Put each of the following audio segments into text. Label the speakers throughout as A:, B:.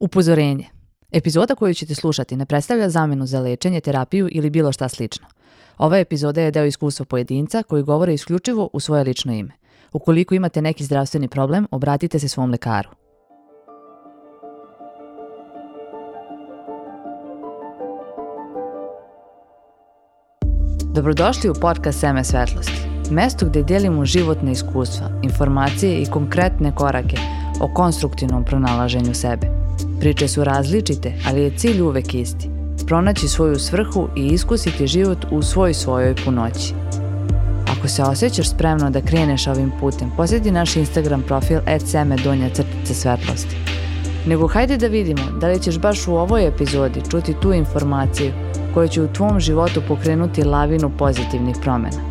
A: Upozorenje. Epizoda koju ćete slušati ne predstavlja zamenu za lečenje, terapiju ili bilo šta slično. Ova epizoda je deo iskustva pojedinca koji govore isključivo u svoje lično ime. Ukoliko imate neki zdravstveni problem, obratite se svom lekaru. Dobrodošli u podcast Seme svetlosti. Mesto gde delimo životne iskustva, informacije i konkretne korake o konstruktivnom pronalaženju sebe – Priče su različite, ali je cilj uvek isti. Pronaći svoju svrhu i iskusiti život u svoj svojoj punoći. Ako se osjećaš spremno da kreneš ovim putem, posjeti naš Instagram profil seme donja crtice svetlosti. Nego hajde da vidimo da li ćeš baš u ovoj epizodi čuti tu informaciju koja će u tvom životu pokrenuti lavinu pozitivnih promena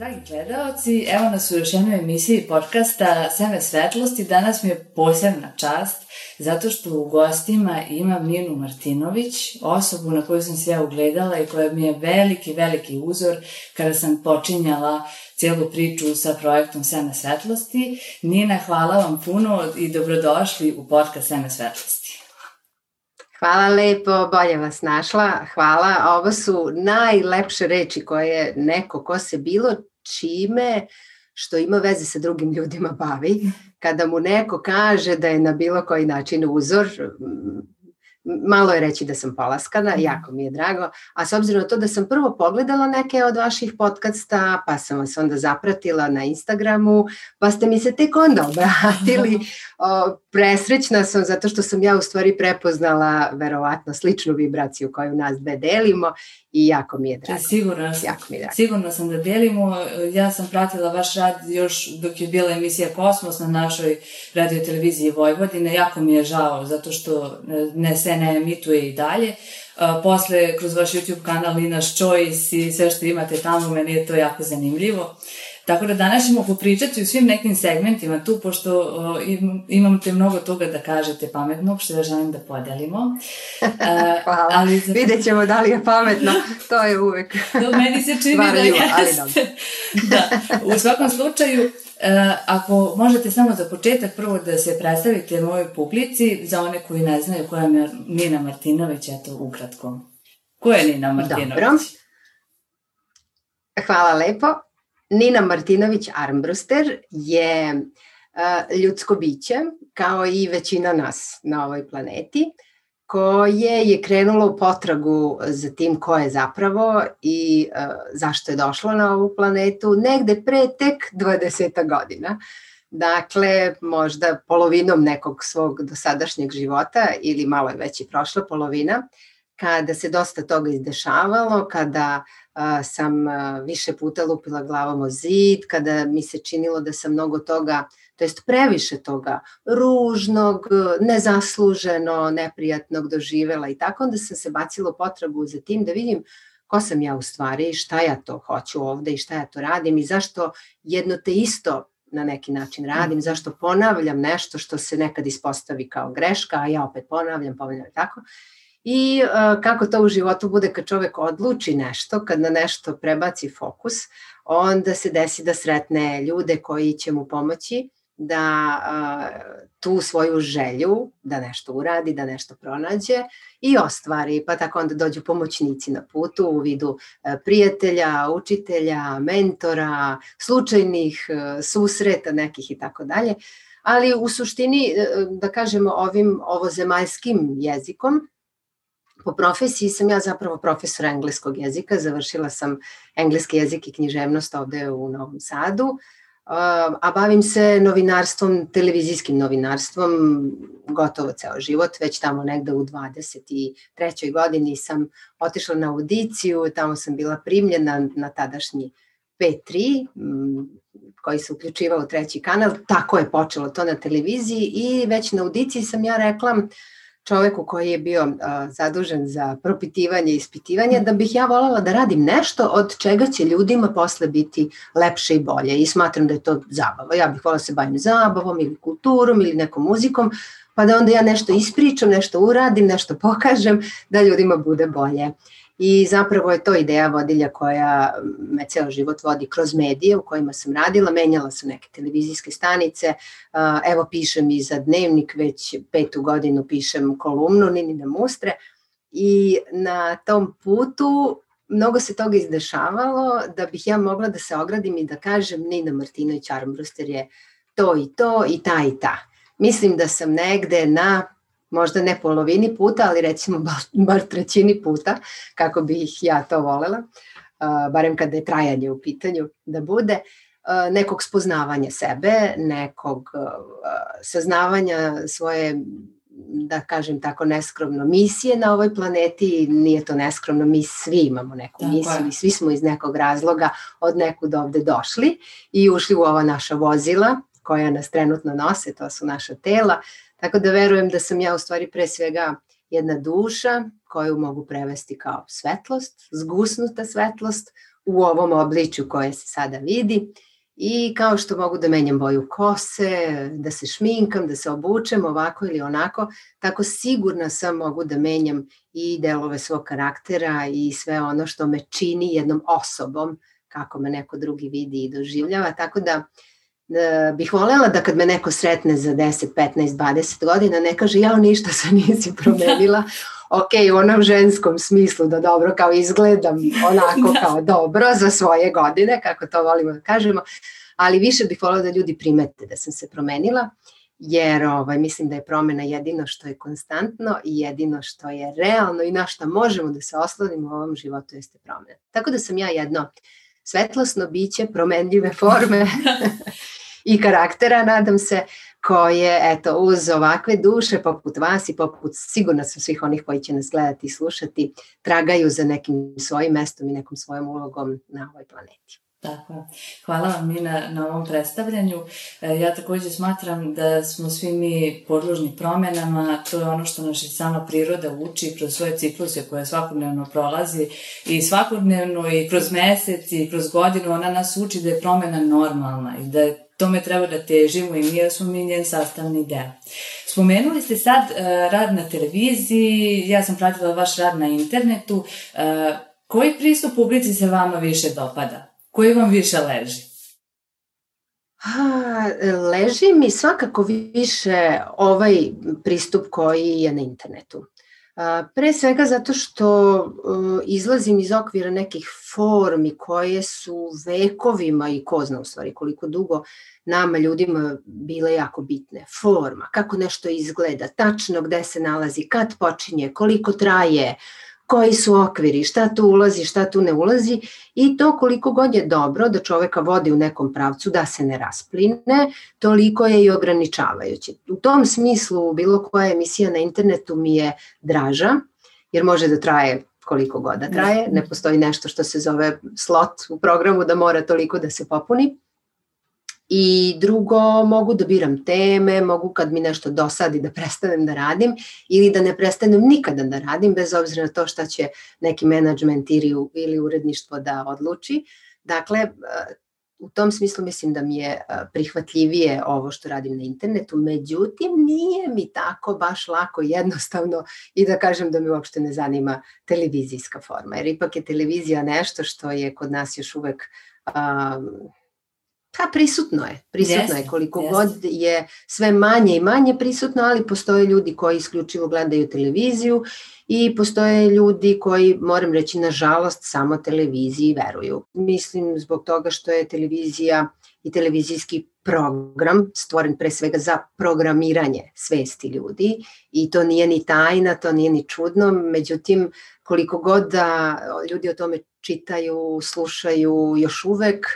A: dragi gledalci. Evo nas u još jednoj emisiji podcasta Seme svetlosti. Danas mi je posebna čast zato što u gostima imam Ninu Martinović, osobu na koju sam se ja ugledala i koja mi je veliki, veliki uzor kada sam počinjala cijelu priču sa projektom Seme svetlosti. Nina, hvala vam puno i dobrodošli u podcast Seme svetlosti.
B: Hvala lepo, bolje vas našla, hvala. Ovo su najlepše reči koje neko ko se bilo čime što ima veze sa drugim ljudima bavi. Kada mu neko kaže da je na bilo koji način uzor, malo je reći da sam polaskana, mhm. jako mi je drago, a s obzirom na to da sam prvo pogledala neke od vaših podcasta, pa sam vas onda zapratila na Instagramu, pa ste mi se tek onda obratili, o, presrećna sam zato što sam ja u stvari prepoznala verovatno sličnu vibraciju koju nas dve delimo i jako mi je drago.
A: Sigurno, jako mi je drago. sigurno sam da delimo. Ja sam pratila vaš rad još dok je bila emisija Kosmos na našoj radio televiziji Vojvodine. Jako mi je žao zato što ne se ne emituje i dalje. posle, kroz vaš YouTube kanal Linaš Choice i sve što imate tamo, meni je to jako zanimljivo. Tako da danas ćemo popričati u svim nekim segmentima tu, pošto o, im, imate mnogo toga da kažete pametnog, što ja želim da podelimo.
B: Hvala. Ali za... Vidjet ćemo da li je pametno, to je uvek
A: to meni se čini Varljivo, da jeste. da, u svakom slučaju, E, ako možete samo za početak prvo da se predstavite mojoj publici, za one koji ne znaju koja je Nina Martinović, eto ukratko. Ko je Nina Martinović? Dobro.
B: Hvala lepo. Nina Martinović Armbruster je uh, ljudsko biće, kao i većina nas na ovoj planeti, koje je krenulo u potragu za tim ko je zapravo i uh, zašto je došlo na ovu planetu negde pre tek 20 godina. Dakle, možda polovinom nekog svog dosadašnjeg života ili malo je već i prošla polovina, kada se dosta toga izdešavalo, kada a, sam a, više puta lupila glavom o zid, kada mi se činilo da sam mnogo toga, to jest previše toga, ružnog, nezasluženo, neprijatnog doživela i tako, onda sam se bacila u potragu za tim da vidim ko sam ja u stvari šta ja to hoću ovde i šta ja to radim i zašto jedno te isto na neki način radim, mm. zašto ponavljam nešto što se nekad ispostavi kao greška, a ja opet ponavljam, ponavljam tako i uh, kako to u životu bude kad čovek odluči nešto, kad na nešto prebaci fokus, onda se desi da sretne ljude koji će mu pomoći da uh, tu svoju želju da nešto uradi, da nešto pronađe i ostvari, pa tako onda dođu pomoćnici na putu u vidu uh, prijatelja, učitelja, mentora, slučajnih susreta nekih i tako dalje. Ali u suštini, da kažemo ovim ovozemaljskim jezikom, Po profesiji sam ja zapravo profesor engleskog jezika, završila sam engleski jezik i književnost ovde u Novom Sadu, a bavim se novinarstvom, televizijskim novinarstvom gotovo ceo život, već tamo negde u 23. godini sam otišla na audiciju, tamo sam bila primljena na tadašnji P3, koji se uključivao u treći kanal, tako je počelo to na televiziji i već na audiciji sam ja rekla uh, čoveku koji je bio uh, zadužen za propitivanje i ispitivanje, da bih ja voljela da radim nešto od čega će ljudima posle biti lepše i bolje i smatram da je to zabava. Ja bih voljela da se bavim zabavom ili kulturom ili nekom muzikom, pa da onda ja nešto ispričam, nešto uradim, nešto pokažem, da ljudima bude bolje. I zapravo je to ideja vodilja koja me ceo život vodi kroz medije u kojima sam radila, menjala sam neke televizijske stanice, evo pišem i za dnevnik, već petu godinu pišem kolumnu Ninine Mustre. I na tom putu mnogo se toga izdešavalo da bih ja mogla da se ogradim i da kažem Nina Martinović Armbruster je to i to i ta i ta. Mislim da sam negde na možda ne polovini puta, ali recimo bar trećini puta, kako bih ja to volela, barem kada je trajanje u pitanju da bude, nekog spoznavanja sebe, nekog saznavanja svoje da kažem tako neskromno, misije na ovoj planeti, nije to neskromno, mi svi imamo neku tako misiju i svi smo iz nekog razloga od nekud ovde došli i ušli u ova naša vozila koja nas trenutno nose, to su naša tela, tako da verujem da sam ja u stvari pre svega jedna duša koju mogu prevesti kao svetlost, zgusnuta svetlost u ovom obličju koje se sada vidi I kao što mogu da menjam boju kose, da se šminkam, da se obučem ovako ili onako, tako sigurna sam mogu da menjam i delove svog karaktera i sve ono što me čini jednom osobom, kako me neko drugi vidi i doživljava. Tako da bih voljela da kad me neko sretne za 10, 15, 20 godina ne kaže ja ništa se nisi promenila, ok, u onom ženskom smislu da dobro kao izgledam onako da. kao dobro za svoje godine, kako to volimo da kažemo, ali više bih voljela da ljudi primete da sam se promenila, jer ovaj, mislim da je promena jedino što je konstantno i jedino što je realno i na šta možemo da se oslonimo u ovom životu jeste promena. Tako da sam ja jedno svetlosno biće, promenljive forme i karaktera, nadam se, koje, eto, uz ovakve duše, poput vas i poput sigurno sam svih onih koji će nas gledati i slušati, tragaju za nekim svojim mestom i nekom svojom ulogom na ovoj planeti.
C: Tako Hvala vam Nina na ovom predstavljanju. E, ja takođe smatram da smo svi mi podložni promenama, to je ono što naša sama priroda uči kroz svoje cikluse koje svakodnevno prolazi i svakodnevno i kroz mesec i kroz godinu ona nas uči da je promena normalna i da tome treba da težimo i mi smo mi njen sastavni deo. Spomenuli ste sad uh, rad na televiziji, ja sam pratila vaš rad na internetu. Uh, koji pristup publici se vama više dopada? Koji vam više leži?
B: A, leži mi svakako više ovaj pristup koji je na internetu. Pre svega zato što e, izlazim iz okvira nekih formi koje su vekovima i ko zna u stvari koliko dugo nama ljudima bile jako bitne. Forma, kako nešto izgleda, tačno gde se nalazi, kad počinje, koliko traje, koji su okviri, šta tu ulazi, šta tu ne ulazi i to koliko god je dobro da čoveka vodi u nekom pravcu da se ne raspline, toliko je i ograničavajuće. U tom smislu bilo koja emisija na internetu mi je draža, jer može da traje koliko god da traje, ne postoji nešto što se zove slot u programu da mora toliko da se popuni I drugo, mogu da biram teme, mogu kad mi nešto dosadi da prestanem da radim ili da ne prestanem nikada da radim, bez obzira na to šta će neki menadžment ili, uredništvo da odluči. Dakle, u tom smislu mislim da mi je prihvatljivije ovo što radim na internetu, međutim nije mi tako baš lako jednostavno i da kažem da mi uopšte ne zanima televizijska forma, jer ipak je televizija nešto što je kod nas još uvek um, Pa prisutno je, prisutno jeste, je koliko jeste. god je sve manje i manje prisutno, ali postoje ljudi koji isključivo gledaju televiziju i postoje ljudi koji, moram reći, nažalost, samo televiziji veruju. Mislim zbog toga što je televizija i televizijski program stvoren pre svega za programiranje svesti ljudi i to nije ni tajna, to nije ni čudno, međutim koliko god da ljudi o tome čitaju, slušaju još uvek,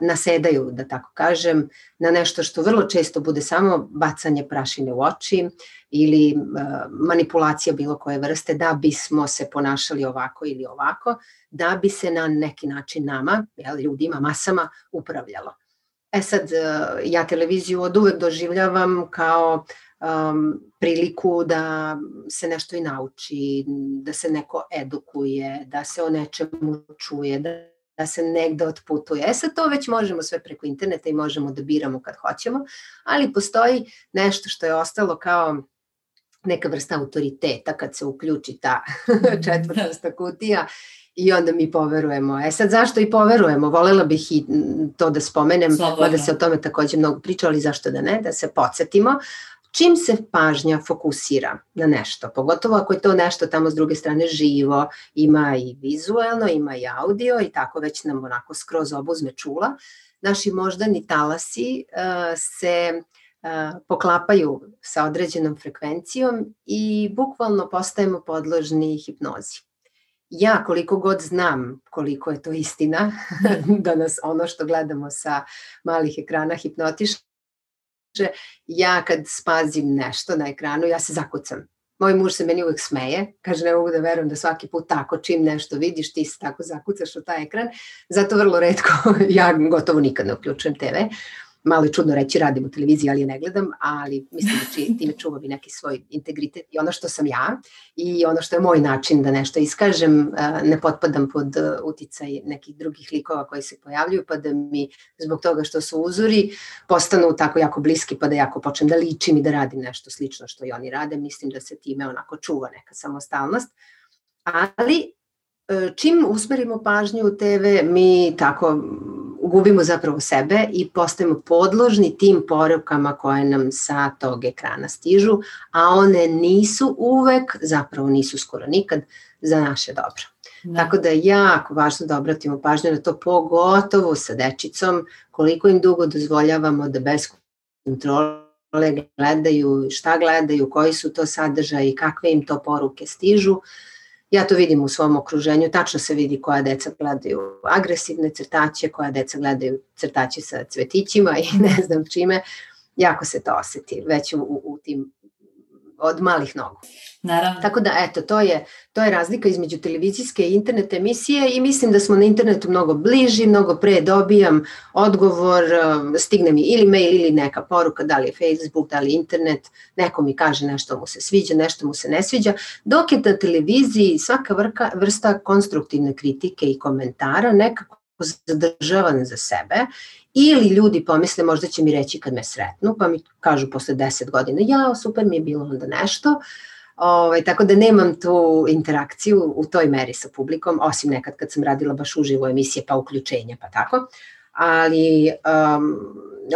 B: nasedaju, da tako kažem, na nešto što vrlo često bude samo bacanje prašine u oči ili manipulacija bilo koje vrste da bismo se ponašali ovako ili ovako, da bi se na neki način nama, jel, ljudima, masama upravljalo. E sad, ja televiziju od uvek doživljavam kao um, priliku da se nešto i nauči, da se neko edukuje, da se o nečemu čuje, da da se negde otputuje. E sad to već možemo sve preko interneta i možemo da biramo kad hoćemo, ali postoji nešto što je ostalo kao neka vrsta autoriteta kad se uključi ta četvrtasta kutija i onda mi poverujemo. E sad zašto i poverujemo? Volela bih i to da spomenem, Slobodno. mada se o tome takođe mnogo priča, ali zašto da ne, da se podsjetimo. Čim se pažnja fokusira na nešto, pogotovo ako je to nešto tamo s druge strane živo, ima i vizuelno, ima i audio i tako već nam onako skroz obuzme čula, naši moždani talasi uh, se uh, poklapaju sa određenom frekvencijom i bukvalno postajemo podložni hipnozi. Ja koliko god znam koliko je to istina, da nas ono što gledamo sa malih ekrana hipnotiše, ja kad spazim nešto na ekranu, ja se zakucam. Moj muž se meni uvek smeje, kaže ne mogu da verujem da svaki put tako čim nešto vidiš ti se tako zakucaš u taj ekran, zato vrlo redko, ja gotovo nikad ne uključujem TV, malo je čudno reći radim u televiziji, ali je ne gledam, ali mislim da či, time čuvam i neki svoj integritet i ono što sam ja i ono što je moj način da nešto iskažem, ne potpadam pod uticaj nekih drugih likova koji se pojavljuju, pa da mi zbog toga što su uzori postanu tako jako bliski, pa da jako počnem da ličim i da radim nešto slično što i oni rade, mislim da se time onako čuva neka samostalnost. Ali e, čim usmerimo pažnju u TV, mi tako gubimo zapravo sebe i postajemo podložni tim porukama koje nam sa tog ekrana stižu, a one nisu uvek, zapravo nisu skoro nikad, za naše dobro. Da. Tako da je jako važno da obratimo pažnju na to, pogotovo sa dečicom, koliko im dugo dozvoljavamo da bez kontrole gledaju, šta gledaju, koji su to sadržaji, kakve im to poruke stižu. Uh, Ja to vidim u svom okruženju, tačno se vidi koja deca gledaju agresivne crtaće, koja deca gledaju crtaće sa cvetićima i ne znam čime. Jako se to oseti već u, u tim od malih nogu.
A: Naravno.
B: Tako da, eto, to je, to je razlika između televizijske i internet emisije i mislim da smo na internetu mnogo bliži, mnogo pre dobijam odgovor, um, stigne mi ili mail ili neka poruka, da li je Facebook, da li je internet, neko mi kaže nešto mu se sviđa, nešto mu se ne sviđa, dok je na televiziji svaka vrka, vrsta konstruktivne kritike i komentara nekako zadržavan za sebe ili ljudi pomisle možda će mi reći kad me sretnu, pa mi kažu posle 10 godina, ja, super mi je bilo onda nešto, Ovaj, tako da nemam tu interakciju u toj meri sa publikom, osim nekad kad sam radila baš uživo emisije pa uključenja pa tako. Ali um,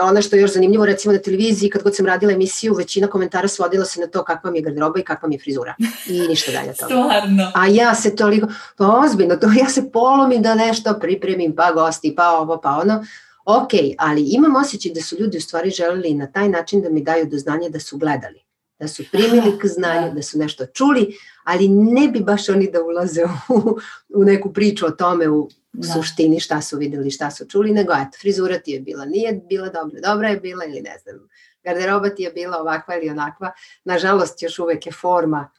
B: ono što je još zanimljivo, recimo na televiziji, kad god sam radila emisiju, većina komentara svodila se na to kakva mi je garderoba i kakva mi je frizura. I ništa dalje toga.
A: Stvarno.
B: A ja se toliko, pa ozbiljno, to ja se polomim da nešto pripremim, pa gosti, pa ovo, pa ono. Ok, ali imam osjećaj da su ljudi u stvari želeli na taj način da mi daju do znanja da su gledali da su primili k znanju, da. da su nešto čuli, ali ne bi baš oni da ulaze u, u neku priču o tome u da. suštini šta su videli, šta su čuli, nego eto, frizura ti je bila, nije bila dobra, dobra je bila ili ne znam, garderoba ti je bila ovakva ili onakva. Nažalost, još uvek je forma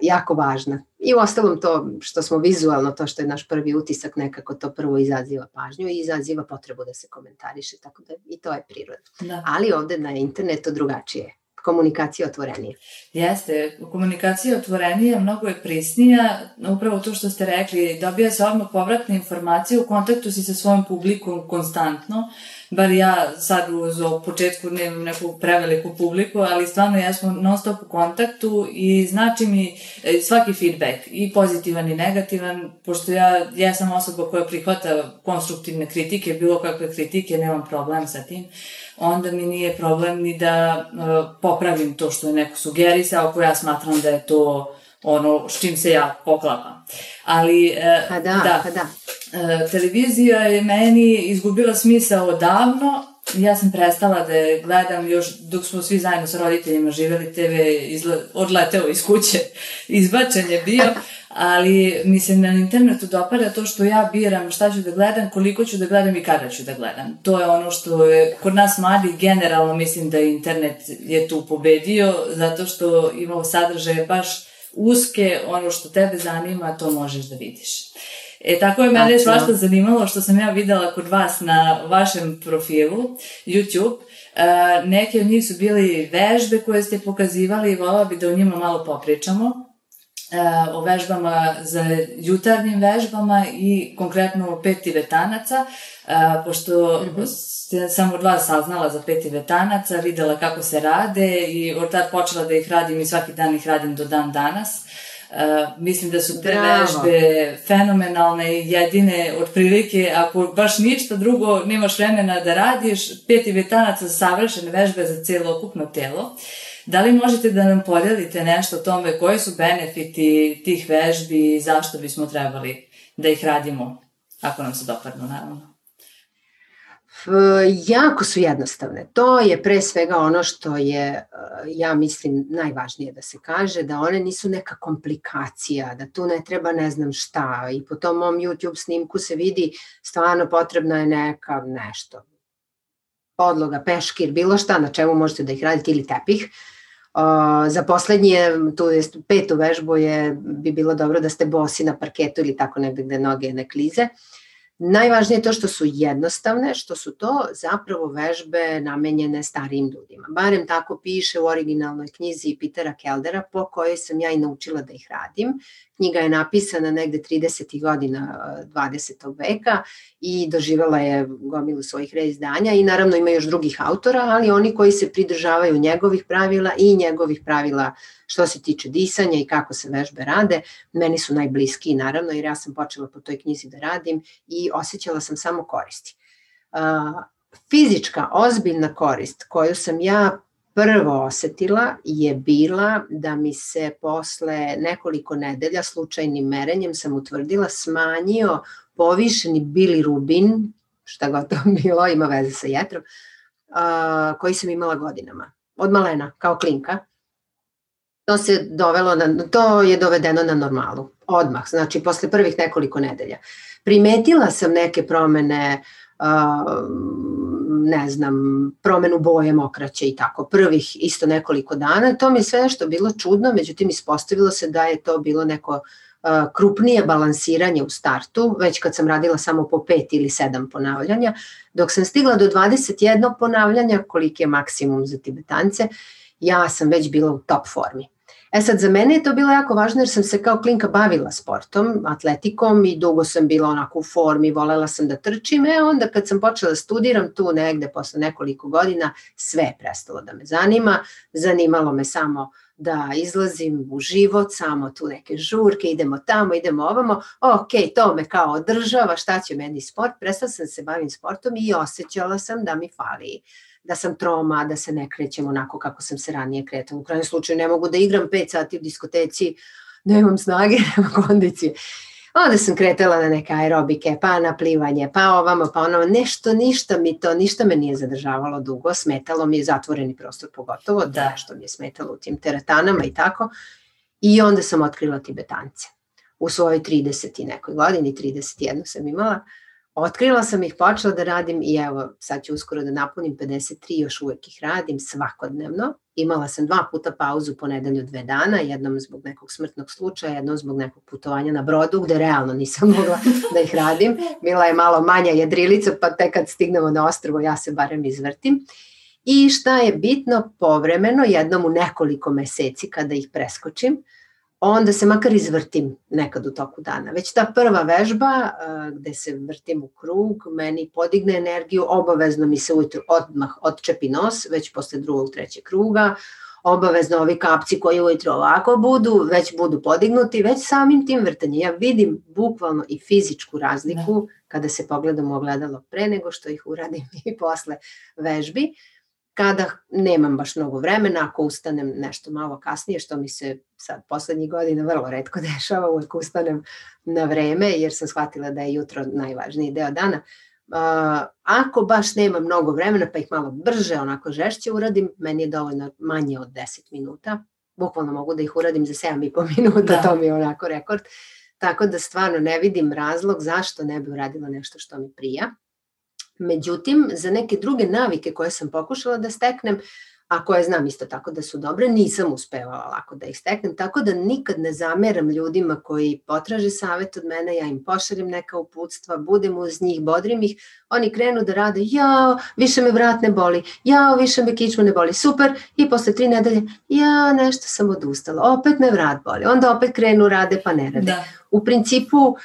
B: jako važna. I u ostalom to što smo vizualno, to što je naš prvi utisak, nekako to prvo izaziva pažnju i izaziva potrebu da se komentariše, tako da i to je prirodno. Da. Ali ovde na internetu drugačije komunikacija otvorenija.
A: Jeste, komunikacija otvorenija mnogo je prisnija, upravo to što ste rekli, dobija se odmah povratne informacije, u kontaktu si sa svojom publikom konstantno, bar ja sad u početku nemam neku preveliku publiku, ali stvarno ja smo non stop u kontaktu i znači mi e, svaki feedback, i pozitivan i negativan, pošto ja, ja sam osoba koja prihvata konstruktivne kritike, bilo kakve kritike, nemam problem sa tim onda mi nije problem ni da uh, popravim to što je neko sugerisao, ako ja smatram da je to ono s čim se ja poklapam. Ali, uh,
B: pa da, da, pa da.
A: Uh, televizija je meni izgubila smisao odavno, ja sam prestala da je gledam još dok smo svi zajedno sa roditeljima živeli, TV izle, odleteo iz kuće, izbačen je bio, ali mi se na internetu dopada to što ja biram šta ću da gledam, koliko ću da gledam i kada ću da gledam. To je ono što je kod nas mladi generalno mislim da internet je tu pobedio, zato što imamo sadržaje baš uske, ono što tebe zanima, to možeš da vidiš. E, tako je mene svašta zanimalo što sam ja videla kod vas na vašem profilu YouTube. E, neke od njih su bili vežbe koje ste pokazivali i volala bi da o njima malo popričamo.
C: O vežbama za jutarnjim vežbama i konkretno o pet tibetanaca, pošto mm -hmm. sam od vas saznala za pet tibetanaca, videla kako se rade i od tada počela da ih radim i svaki dan ih radim do dan danas. Uh, mislim da su te Bravo. vežbe fenomenalne i jedine otprilike, ako baš ništa drugo nemaš vremena da radiš, pet tibetanaca savršene vežbe za celokupno telo. Uh, Da li možete da nam podelite nešto o tome koji su benefiti tih vežbi i zašto bismo trebali da ih radimo, ako nam se dopadnu, naravno?
B: Jako su jednostavne. To je pre svega ono što je, e, ja mislim, najvažnije da se kaže, da one nisu neka komplikacija, da tu ne treba ne znam šta i po tom mom YouTube snimku se vidi stvarno potrebna je neka nešto, podloga, peškir, bilo šta na čemu možete da ih radite ili tepih za poslednje, tu je petu vežbu je, bi bilo dobro da ste bosi na parketu ili tako negde gde noge ne klize. Najvažnije je to što su jednostavne, što su to zapravo vežbe namenjene starijim ljudima. Barem tako piše u originalnoj knjizi Pitera Keldera po kojoj sam ja i naučila da ih radim. Knjiga je napisana negde 30. godina 20. veka i doživela je gomilu svojih reizdanja i naravno ima još drugih autora, ali oni koji se pridržavaju njegovih pravila i njegovih pravila što se tiče disanja i kako se vežbe rade, meni su najbliski naravno jer ja sam počela po toj knjizi da radim i osjećala sam samo koristi. Fizička, ozbiljna korist koju sam ja prvo osetila je bila da mi se posle nekoliko nedelja slučajnim merenjem sam utvrdila smanjio povišeni bilirubin, šta god to bilo, ima veze sa jetrom, koji sam imala godinama. Od malena, kao klinka to se dovelo na, to je dovedeno na normalu, odmah, znači posle prvih nekoliko nedelja. Primetila sam neke promene, uh, ne znam, promenu boje mokraće i tako, prvih isto nekoliko dana, to mi je sve nešto bilo čudno, međutim ispostavilo se da je to bilo neko uh, krupnije balansiranje u startu, već kad sam radila samo po pet ili sedam ponavljanja, dok sam stigla do 21 ponavljanja, koliki je maksimum za tibetance, ja sam već bila u top formi. E sad, za mene je to bilo jako važno jer sam se kao klinka bavila sportom, atletikom i dugo sam bila onako u formi, volela sam da trčim. E onda kad sam počela da studiram tu negde posle nekoliko godina, sve je prestalo da me zanima. Zanimalo me samo da izlazim u život, samo tu neke žurke, idemo tamo, idemo ovamo, ok, to me kao održava, šta će meni sport, prestala sam da se bavim sportom i osjećala sam da mi fali da sam troma, da se ne krećem onako kako sam se ranije kretala. U krajnjem slučaju ne mogu da igram 5 sati u diskoteci, nemam snage, nemam kondicije. Onda sam kretala na neke aerobike, pa na plivanje, pa ovamo, pa ono, nešto, ništa mi to, ništa me nije zadržavalo dugo, smetalo mi je zatvoreni prostor pogotovo, da što mi je smetalo u tim teratanama i tako. I onda sam otkrila tibetance. U svojoj 30. i nekoj godini, 31 sam imala, uh, Otkrila sam ih, počela da radim i evo, sad ću uskoro da napunim 53, još uvek ih radim svakodnevno. Imala sam dva puta pauzu po nedelju dve dana, jednom zbog nekog smrtnog slučaja, jednom zbog nekog putovanja na brodu, gde realno nisam mogla da ih radim. Bila je malo manja jedrilica, pa tek kad stignemo na ostrovo ja se barem izvrtim. I šta je bitno, povremeno, jednom u nekoliko meseci kada ih preskočim, onda se makar izvrtim nekad u toku dana. Već ta prva vežba uh, gde se vrtim u krug, meni podigne energiju, obavezno mi se ujutru odmah odčepi nos, već posle drugog, trećeg kruga, obavezno ovi kapci koji ujutro ovako budu, već budu podignuti, već samim tim vrtanjem. Ja vidim bukvalno i fizičku razliku da. kada se pogledam u ogledalo pre nego što ih uradim i posle vežbi. Uh, kada nemam baš mnogo vremena, ako ustanem nešto malo kasnije, što mi se sad poslednjih godina vrlo redko dešava, uvek ustanem na vreme, jer sam shvatila da je jutro najvažniji deo dana. Ako baš nema mnogo vremena, pa ih malo brže, onako žešće uradim, meni je dovoljno manje od 10 minuta. Bukvalno mogu da ih uradim za 7,5 minuta, da. to mi je onako rekord. Tako da stvarno ne vidim razlog zašto ne bi uradila nešto što mi prija. Međutim, za neke druge navike koje sam pokušala da steknem, a koje znam isto tako da su dobre, nisam uspevala lako da ih steknem, tako da nikad ne zameram ljudima koji potraže savet od mene, ja im pošaljem neka uputstva, budem uz njih, bodrim ih, oni krenu da rade, jao, više me vrat ne boli, jao, više me kičma ne boli, super, i posle tri nedelje, ja, nešto sam odustala, opet me vrat boli, onda opet krenu rade pa ne rade. Da. U principu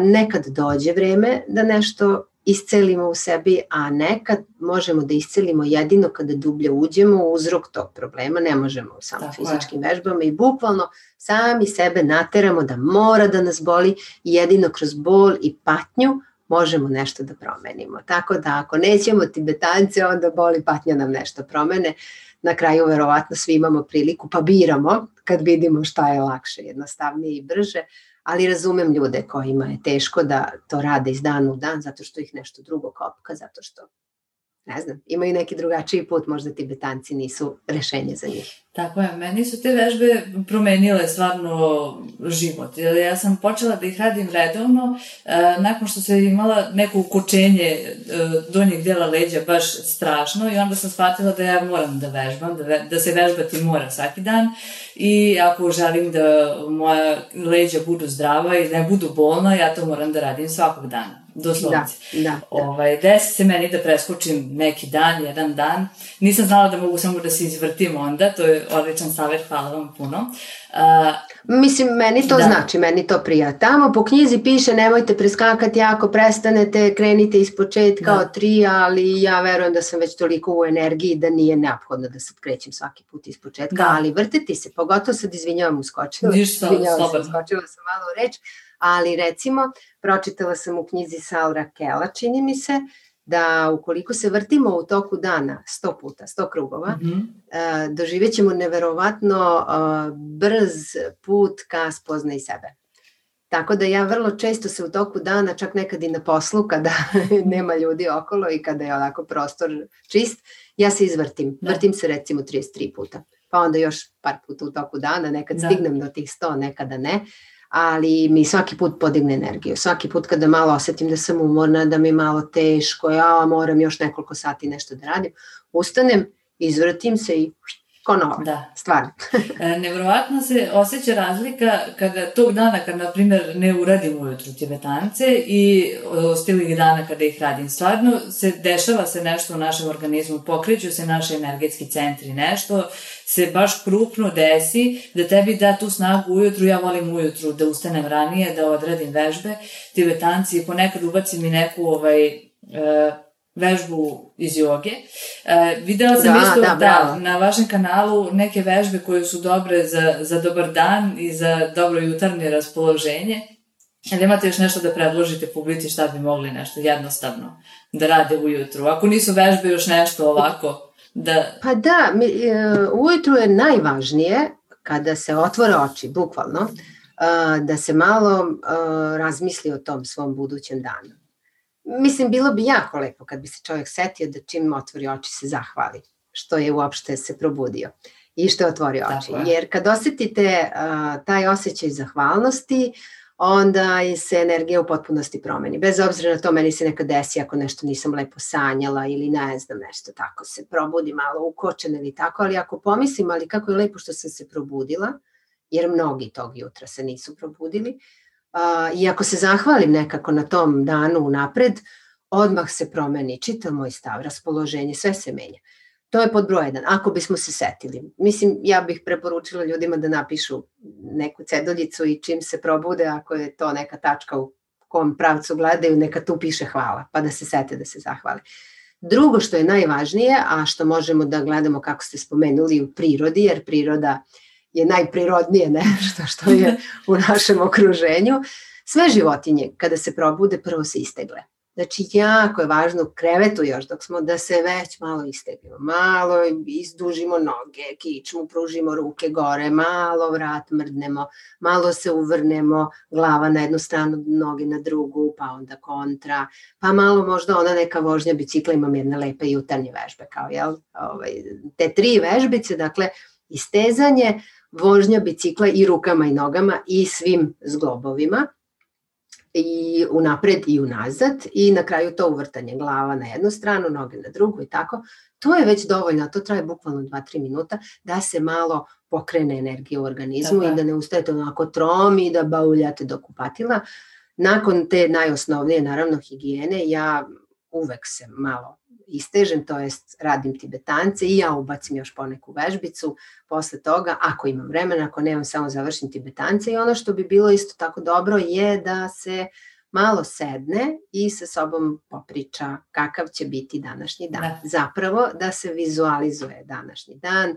B: nekad dođe vreme da nešto iscelimo u sebi, a nekad možemo da iscelimo jedino kada dublje uđemo u uzrok tog problema, ne možemo samo Tako fizičkim je. vežbama i bukvalno sami sebe nateramo da mora da nas boli i jedino kroz bol i patnju možemo nešto da promenimo. Tako da ako nećemo tibetance, onda boli patnja nam nešto promene. Na kraju verovatno svi imamo priliku pa biramo kad vidimo šta je lakše, jednostavnije i brže ali razumem ljude kojima je teško da to rade iz dana u dan zato što ih nešto drugo kopka, zato što ne znam, imaju neki drugačiji put, možda tibetanci nisu rešenje za njih.
A: Tako je, meni su te vežbe promenile stvarno život. Ja sam počela da ih radim redovno, e, nakon što sam imala neko ukočenje e, donjeg dela leđa baš strašno i onda sam shvatila da ja moram da vežbam, da, ve, da se vežbati mora svaki dan i ako želim da moja leđa budu zdrava i da ne budu bolna, ja to moram da radim svakog dana doslovce. Da, da, da. Ovaj, desi se meni da preskočim neki dan, jedan dan. Nisam znala da mogu samo da se izvrtim onda, to je odličan savjet, hvala vam puno.
B: Uh, Mislim, meni to da. znači, meni to prija. Tamo po knjizi piše nemojte preskakati ako prestanete, krenite iz početka da. od tri, ali ja verujem da sam već toliko u energiji da nije neophodno da sad krećem svaki put iz početka, da. ali vrtiti se, pogotovo sad izvinjavam uskočila.
A: Ništa,
B: izvinjavam se, uskočila sam malo u reč, ali recimo pročitala sam u knjizi Saura Kela, čini mi se, da ukoliko se vrtimo u toku dana 100 puta, 100 krugova, mm -hmm. doživjet ćemo neverovatno brz put ka spoznaj sebe. Tako da ja vrlo često se u toku dana, čak nekad i na poslu, kada nema ljudi okolo i kada je onako prostor čist, ja se izvrtim. Da. Vrtim se recimo 33 puta. Pa onda još par puta u toku dana, nekad da. stignem do tih 100, nekada ne ali mi svaki put podigne energiju. Svaki put kada malo osetim da sam umorna, da mi je malo teško, ja moram još nekoliko sati nešto da radim, ustanem, izvrtim se i ko novo, da. stvarno.
A: E, nevrovatno se osjeća razlika kada tog dana, kad na primjer ne uradim ujutru tibetance i ostilih dana kada ih radim. Stvarno se dešava se nešto u našem organizmu, pokreću se naše energetski centri, nešto se baš krupno desi da tebi da tu snagu ujutru, ja volim ujutru da ustanem ranije, da odradim vežbe, tibetanci ponekad ubacim i neku ovaj, uh, vežbu iz joge. E, videla sam da, isto da, da, na vašem kanalu neke vežbe koje su dobre za, za dobar dan i za dobro jutarnje raspoloženje. Ali imate još nešto da predložite publici šta bi mogli nešto jednostavno da rade ujutru? Ako nisu vežbe još nešto ovako da...
B: Pa da, mi, e, ujutru je najvažnije kada se otvore oči, bukvalno, e, da se malo e, razmisli o tom svom budućem danu Mislim, bilo bi jako lepo kad bi se čovjek setio da čim otvori oči se zahvali što je uopšte se probudio i što je otvorio oči. Dakle. Jer kad osetite uh, taj osjećaj zahvalnosti, onda se energija u potpunosti promeni. Bez obzira na to, meni se nekad desi ako nešto nisam lepo sanjala ili ne znam nešto tako se probudi malo ukočen ili tako, ali ako pomislim, ali kako je lepo što sam se probudila, jer mnogi tog jutra se nisu probudili, uh, i ako se zahvalim nekako na tom danu napred, odmah se promeni čitav moj stav, raspoloženje, sve se menja. To je pod broj jedan, ako bismo se setili. Mislim, ja bih preporučila ljudima da napišu neku cedoljicu i čim se probude, ako je to neka tačka u kom pravcu gledaju, neka tu piše hvala, pa da se sete da se zahvali. Drugo što je najvažnije, a što možemo da gledamo kako ste spomenuli u prirodi, jer priroda uh, je najprirodnije nešto što je u našem okruženju. Sve životinje kada se probude prvo se istegle. Znači jako je važno u krevetu još dok smo da se već malo istegnemo, malo izdužimo noge, kičmu, pružimo ruke gore, malo vrat mrdnemo, malo se uvrnemo, glava na jednu stranu, noge na drugu, pa onda kontra, pa malo možda ona neka vožnja bicikla, imam jedne lepe jutarnje vežbe kao jel, ovaj, te tri vežbice, dakle istezanje, vožnja bicikla i rukama i nogama i svim zglobovima. i unapred i unazad i na kraju to uvrtanje glava na jednu stranu, noge na drugu i tako. To je već dovoljno, to traje bukvalno 2-3 minuta da se malo pokrene energija u organizmu Tako. i da ne ustajete onako tromi i da bauljate do kupatila. Nakon te najosnovnije, naravno, higijene, ja uvek se malo istežem, to jest radim tibetance i ja ubacim još poneku vežbicu posle toga, ako imam vremena, ako nemam, samo završim tibetance i ono što bi bilo isto tako dobro je da se malo sedne i sa sobom popriča kakav će biti današnji dan. Da. Zapravo da se vizualizuje današnji dan,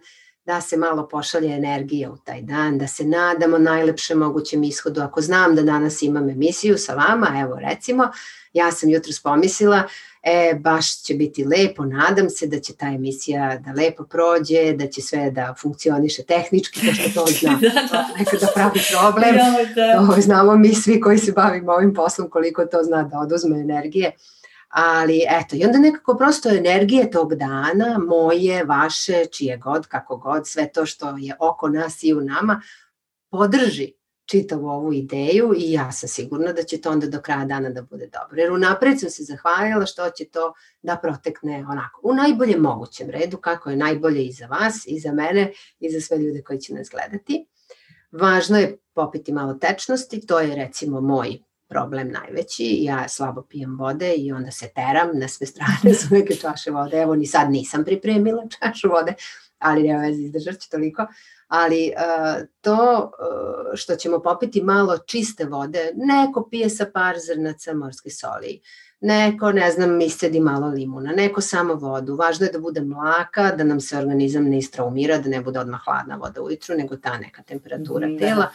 B: da se malo pošalje energija u taj dan, da se nadamo najlepšem mogućem ishodu. Ako znam da danas imam emisiju sa vama, evo recimo, ja sam jutro spomislila, e, baš će biti lepo, nadam se da će ta emisija da lepo prođe, da će sve da funkcioniše tehnički, pošto to zna, da, da. nekada pravi problem. Da. To znamo mi svi koji se bavimo ovim poslom koliko to zna da oduzme energije. Ali eto, i onda nekako prosto energije tog dana, moje, vaše, čije god, kako god, sve to što je oko nas i u nama, podrži čitavu ovu ideju i ja sam sigurna da će to onda do kraja dana da bude dobro. Jer unapred sam se zahvaljala što će to da protekne onako u najboljem mogućem redu, kako je najbolje i za vas, i za mene, i za sve ljude koji će nas gledati. Važno je popiti malo tečnosti, to je recimo moj problem najveći. Ja slabo pijem vode i onda se teram na sve strane su neke čaše vode. Evo ni sad nisam pripremila čašu vode, ali nema veze izdržat ću toliko. Ali uh, to uh, što ćemo popiti malo čiste vode, neko pije sa par zrnaca morske soli, neko, ne znam, iscedi malo limuna, neko samo vodu. Važno je da bude mlaka, da nam se organizam ne istraumira, da ne bude odmah hladna voda ujutru, nego ta neka temperatura da. tela.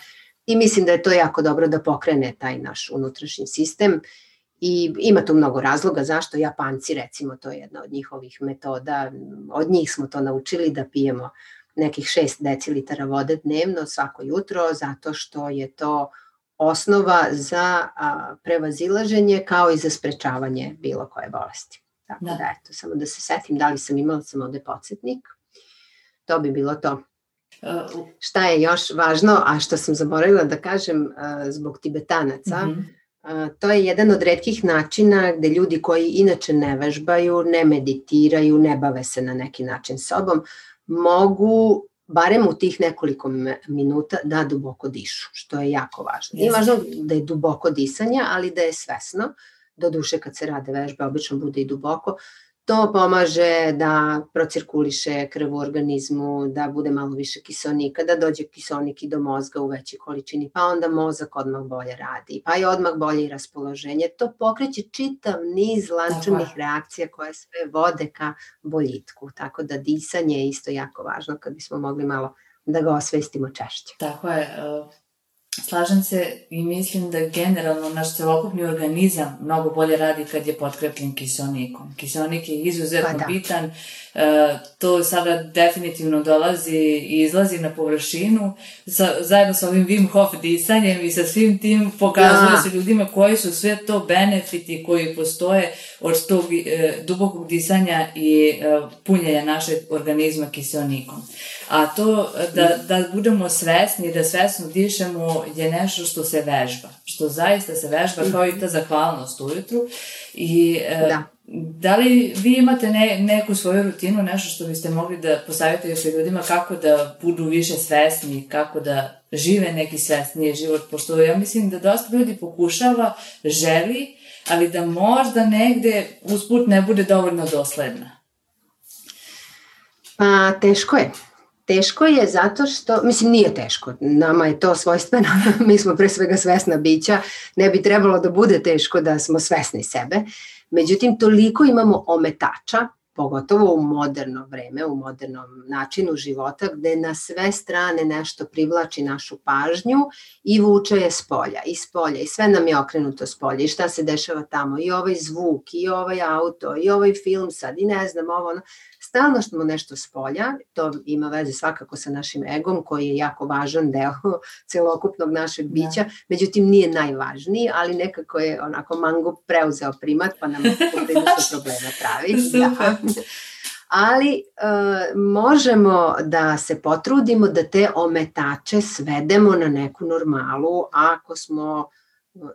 B: I mislim da je to jako dobro da pokrene taj naš unutrašnji sistem i ima tu mnogo razloga zašto Japanci recimo to je jedna od njihovih metoda, od njih smo to naučili da pijemo nekih 6 decilitara vode dnevno svako jutro zato što je to osnova za a, prevazilaženje kao i za sprečavanje bilo koje bolesti. Tako da. da, eto, samo da se setim da li sam imala sam ovde podsjetnik. To bi bilo to. Uh, Šta je još važno, a što sam zaboravila da kažem uh, zbog tibetanaca, mm -hmm. to je jedan od redkih načina gde ljudi koji inače ne vežbaju, ne meditiraju, ne bave se na neki način sobom, mogu barem u tih nekoliko minuta da duboko dišu, što je jako važno. Nije važno da je duboko disanje, ali da je svesno. Do duše kad se rade vežbe, obično bude i duboko, To pomaže da procirkuliše krv u organizmu, da bude malo više kiselnika, da dođe kiselnik i do mozga u većoj količini, pa onda mozak odmah bolje radi, pa je odmah bolje i raspoloženje. To pokreće čitav niz lančanih reakcija koje sve vode ka boljitku, tako da disanje je isto jako važno kad bismo mogli malo da ga osvestimo češće.
A: Tako je, Slažem se i mislim da generalno naš celokupni organizam mnogo bolje radi kad je potkrepljen kiselnikom. Kiselnik je izuzetno pa da. bitan, e, to sada definitivno dolazi i izlazi na površinu sa, zajedno sa ovim Wim Hof disanjem i sa svim tim pokazuje da. se ljudima koji su sve to benefiti koji postoje od tog e, dubokog disanja i e, punjenja našeg organizma kiselnikom. A to da, da budemo svesni, da svesno dišemo je nešto što se vežba. Što zaista se vežba kao i ta zahvalnost ujutru. I e, da. da li vi imate ne, neku svoju rutinu, nešto što biste mogli da posavjetujete ljudima kako da budu više svesni, kako da žive neki svesniji život, pošto ja mislim da dosta ljudi pokušava, želi, ali da možda negde usput ne bude dovoljno dosledna.
B: Pa teško je. Teško je zato što, mislim nije teško, nama je to svojstveno, mi smo pre svega svesna bića, ne bi trebalo da bude teško da smo svesni sebe, međutim toliko imamo ometača pogotovo u moderno vreme, u modernom načinu života, gde na sve strane nešto privlači našu pažnju i vuče je s polja, i s polja, i sve nam je okrenuto s polja, i šta se dešava tamo, i ovaj zvuk, i ovaj auto, i ovaj film sad, i ne znam, ovo, ono, stalno smo nešto s polja, to ima veze svakako sa našim egom, koji je jako važan deo celokupnog našeg bića, da. međutim nije najvažniji, ali nekako je onako mango preuzeo primat, pa nam poprilično problema pravi. Da ali e, možemo da se potrudimo da te ometače svedemo na neku normalu ako smo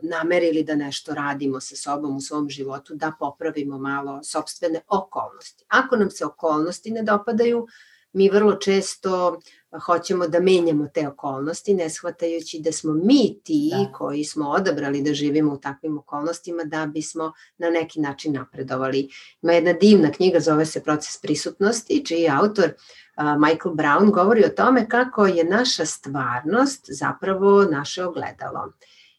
B: namerili da nešto radimo sa sobom u svom životu, da popravimo malo sobstvene okolnosti. Ako nam se okolnosti ne dopadaju, mi vrlo često hoćemo da menjamo te okolnosti, ne shvatajući da smo mi ti da. koji smo odabrali da živimo u takvim okolnostima da bismo na neki način napredovali. Ima jedna divna knjiga, zove se Proces prisutnosti, čiji autor Michael Brown govori o tome kako je naša stvarnost zapravo naše ogledalo.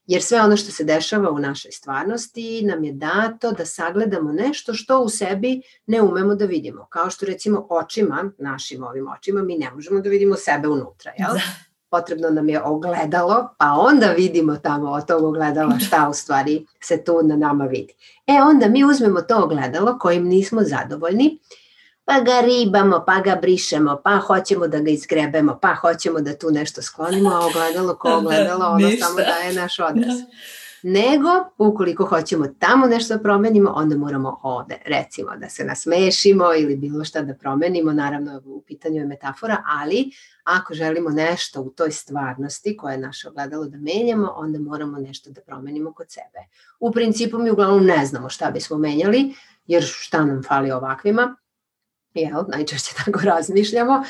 B: Jer sve ono što se dešava u našoj stvarnosti nam je dato da sagledamo nešto što u sebi ne umemo da vidimo. Kao što recimo očima, našim ovim očima, mi ne možemo da vidimo sebe unutra, jel? Da. Potrebno nam je ogledalo, pa onda vidimo tamo od tog ogledala šta u stvari se tu na nama vidi. E onda mi uzmemo to ogledalo kojim nismo zadovoljni pa ga ribamo, pa ga brišemo, pa hoćemo da ga izgrebemo, pa hoćemo da tu nešto sklonimo, a ogledalo ko ogledalo, ono Ništa. samo daje naš odraz. Da. Nego, ukoliko hoćemo tamo nešto da promenimo, onda moramo ovde, recimo, da se nasmešimo ili bilo šta da promenimo, naravno u pitanju je metafora, ali ako želimo nešto u toj stvarnosti koje je naše ogledalo da menjamo, onda moramo nešto da promenimo kod sebe. U principu mi uglavnom ne znamo šta bismo menjali, jer šta nam fali ovakvima, jel, najčešće tako razmišljamo,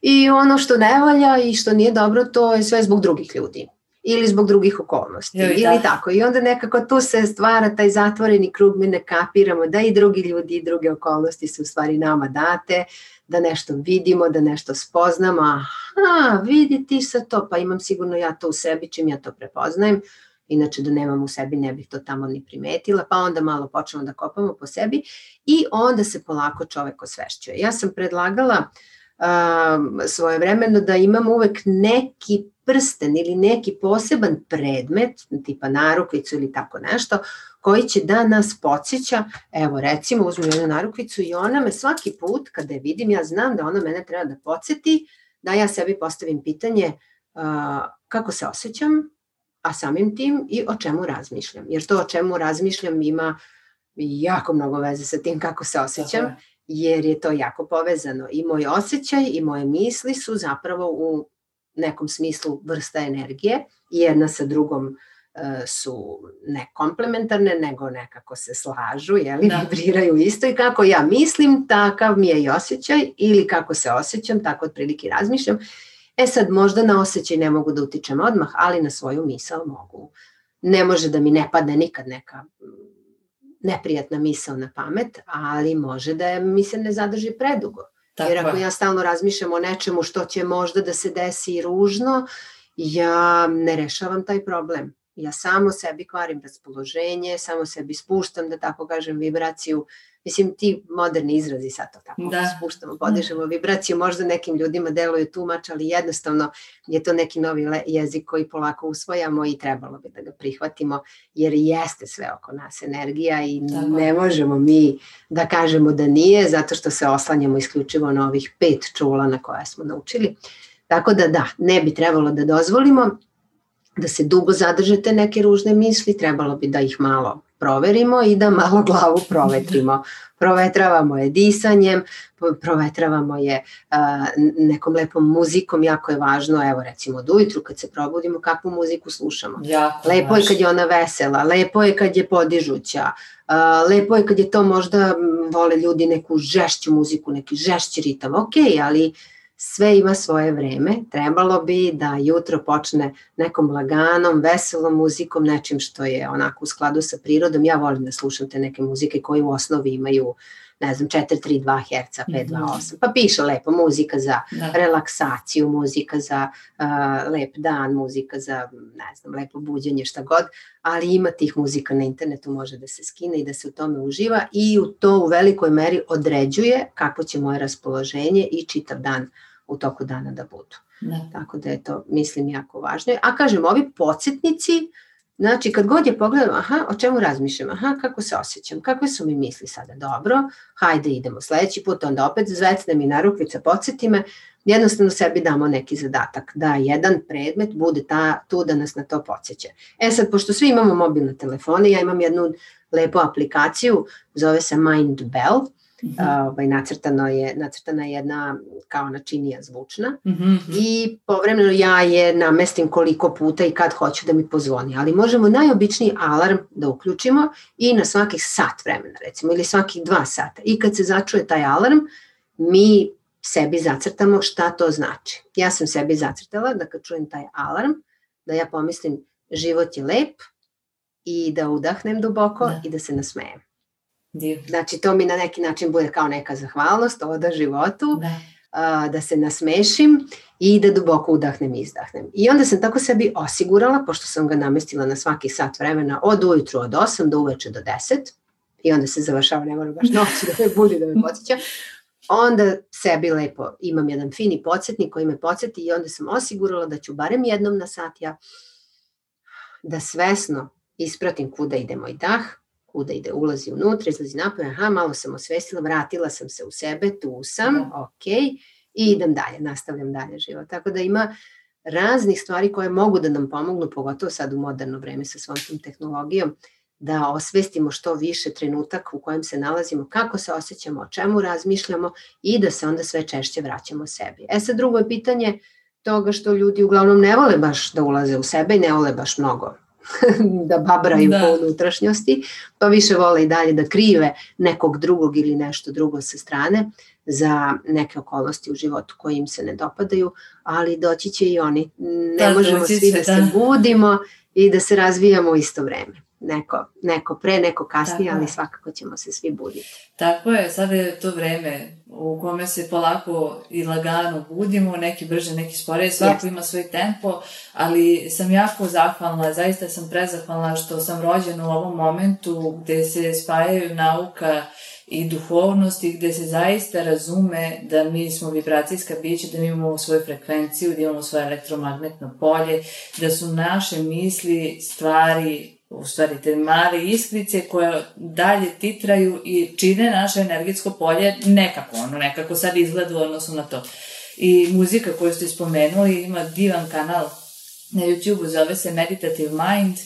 B: i ono što ne valja i što nije dobro, to je sve zbog drugih ljudi ili zbog drugih okolnosti Joj, ili da. tako. I onda nekako tu se stvara taj zatvoreni krug, mi ne kapiramo da i drugi ljudi i druge okolnosti su u stvari nama date, da nešto vidimo, da nešto spoznamo, aha, vidi ti sa to, pa imam sigurno ja to u sebi, čim ja to prepoznajem, inače da nemam u sebi ne bih to tamo ni primetila, pa onda malo počnemo da kopamo po sebi i onda se polako čovek osvešćuje. Ja sam predlagala um, svoje vremeno da imam uvek neki prsten ili neki poseban predmet, tipa narukvicu ili tako nešto, koji će da nas podsjeća, evo recimo uzmem jednu narukvicu i ona me svaki put kada je vidim, ja znam da ona mene treba da podsjeti, da ja sebi postavim pitanje uh, kako se osjećam, a samim tim i o čemu razmišljam. Jer to o čemu razmišljam ima jako mnogo veze sa tim kako se osjećam, jer je to jako povezano. I moj osjećaj i moje misli su zapravo u nekom smislu vrsta energije i jedna sa drugom e, su ne komplementarne, nego nekako se slažu, jeli, da. vibriraju isto i kako ja mislim, takav mi je i osjećaj ili kako se osjećam, tako otprilike razmišljam E sad, možda na osjećaj ne mogu da utičem odmah, ali na svoju misao mogu. Ne može da mi ne padne nikad neka mm, neprijatna misao na pamet, ali može da mi se ne zadrži predugo. Tako Jer ako ja stalno razmišljam o nečemu što će možda da se desi ružno, ja ne rešavam taj problem. Ja samo sebi kvarim raspoloženje, samo sebi spuštam, da tako kažem, vibraciju Mislim, ti moderni izrazi sad to tako da. spuštamo, podižemo vibraciju, možda nekim ljudima deluje tumač, ali jednostavno je to neki novi jezik koji polako usvojamo i trebalo bi da ga prihvatimo, jer jeste sve oko nas energija i tako. ne možemo mi da kažemo da nije, zato što se oslanjamo isključivo na ovih pet čula na koje smo naučili. Tako da da, ne bi trebalo da dozvolimo da se dugo zadržete neke ružne misli, trebalo bi da ih malo proverimo i da malo glavu provetrimo. Provetravamo je disanjem, provetravamo je uh, nekom lepom muzikom, jako je važno, evo recimo od ujutru kad se probudimo, kakvu muziku slušamo. Jako lepo važno. je kad je ona vesela, lepo je kad je podižuća, uh, lepo je kad je to možda, vole ljudi neku žešću muziku, neki žešći ritam, ok, ali uh, sve ima svoje vreme, trebalo bi da jutro počne nekom laganom, veselom muzikom, nečim što je onako u skladu sa prirodom. Ja volim da slušam te neke muzike koje u osnovi imaju ne znam, 4-3-2 Hz, 5-2-8, pa piše lepo, muzika za da. relaksaciju, muzika za uh, lep dan, muzika za, ne znam, lepo buđenje, šta god, ali ima tih muzika na internetu, može da se skine i da se u tome uživa i u to u velikoj meri određuje kako će moje raspoloženje i čitav dan u toku dana da budu. Da. Tako da je to, mislim, jako važno. A kažem, ovi podsjetnici, znači kad god je pogledam, aha, o čemu razmišljam, aha, kako se osjećam, kakve su mi misli sada, dobro, hajde idemo sledeći put, onda opet zvecne mi na rukvica, podsjeti me, jednostavno sebi damo neki zadatak, da jedan predmet bude ta, tu da nas na to podsjeća. E sad, pošto svi imamo mobilne telefone, ja imam jednu lepu aplikaciju, zove se Mind Bell, Mm -hmm. ovaj, nacrtano je, nacrtana je jedna kao načinija zvučna
A: Mm -hmm.
B: i povremeno ja je namestim koliko puta i kad hoću da mi pozvoni, ali možemo najobičniji alarm da uključimo i na svakih sat vremena recimo ili svakih dva sata i kad se začuje taj alarm mi sebi zacrtamo šta to znači. Ja sam sebi zacrtala da kad čujem taj alarm, da ja pomislim život je lep i da udahnem duboko da. i da se nasmejem.
A: Divno.
B: Znači to mi na neki način bude kao neka zahvalnost, oda životu,
A: Da.
B: a, da se nasmešim i da duboko udahnem i izdahnem. I onda sam tako sebi osigurala, pošto sam ga namestila na svaki sat vremena od ujutru od 8 do uveče do 10, i onda se završava, ne moram baš noći da me budi, da me podsjeća, onda sebi lepo imam jedan fini podsjetnik koji me podsjeti i onda sam osigurala da ću barem jednom na sat ja da svesno ispratim kuda ide moj dah, kuda ide, ulazi unutra, izlazi napolje, aha, malo sam osvestila, vratila sam se u sebe, tu sam,
A: Da.
B: ok, i idem dalje, nastavljam dalje život. Tako da ima raznih stvari koje mogu da nam pomognu, pogotovo sad u moderno vreme sa svom tom tehnologijom, da osvestimo što više trenutak u kojem se nalazimo, kako se osjećamo, o čemu razmišljamo i da se onda sve češće vraćamo sebi. E sad drugo je pitanje toga što ljudi uglavnom ne vole baš da ulaze u sebe i ne vole baš mnogo da babraju
A: Da.
B: da. po unutrašnjosti, pa više vole i dalje da krive nekog drugog ili nešto drugo sa strane za neke okolnosti u životu koje im se ne dopadaju, ali doći će i oni. Ne
A: Da,
B: možemo svi
A: će,
B: da se
A: da.
B: budimo i da se razvijamo u isto vreme. Neko, neko pre, neko kasnije,
A: Tako
B: ali svakako ćemo se svi buditi.
A: Tako je, sada je to vreme u kome se polako i lagano budimo, neki brže, neki sporije, svako
B: Jeste.
A: ima svoj tempo, ali sam jako zahvalna, zaista sam prezahvalna što sam rođena u ovom momentu gde se spajaju nauka i duhovnost i gde se zaista razume da mi smo vibracijska bića, da mi imamo svoju frekvenciju, da imamo svoje elektromagnetno polje, da su naše misli, stvari, u stvari te male iskrice koje dalje titraju i čine naše energetsko polje nekako, ono, nekako sad izgleda u odnosu na to. I muzika koju ste spomenuli ima divan kanal na YouTube-u, zove se Meditative Mind,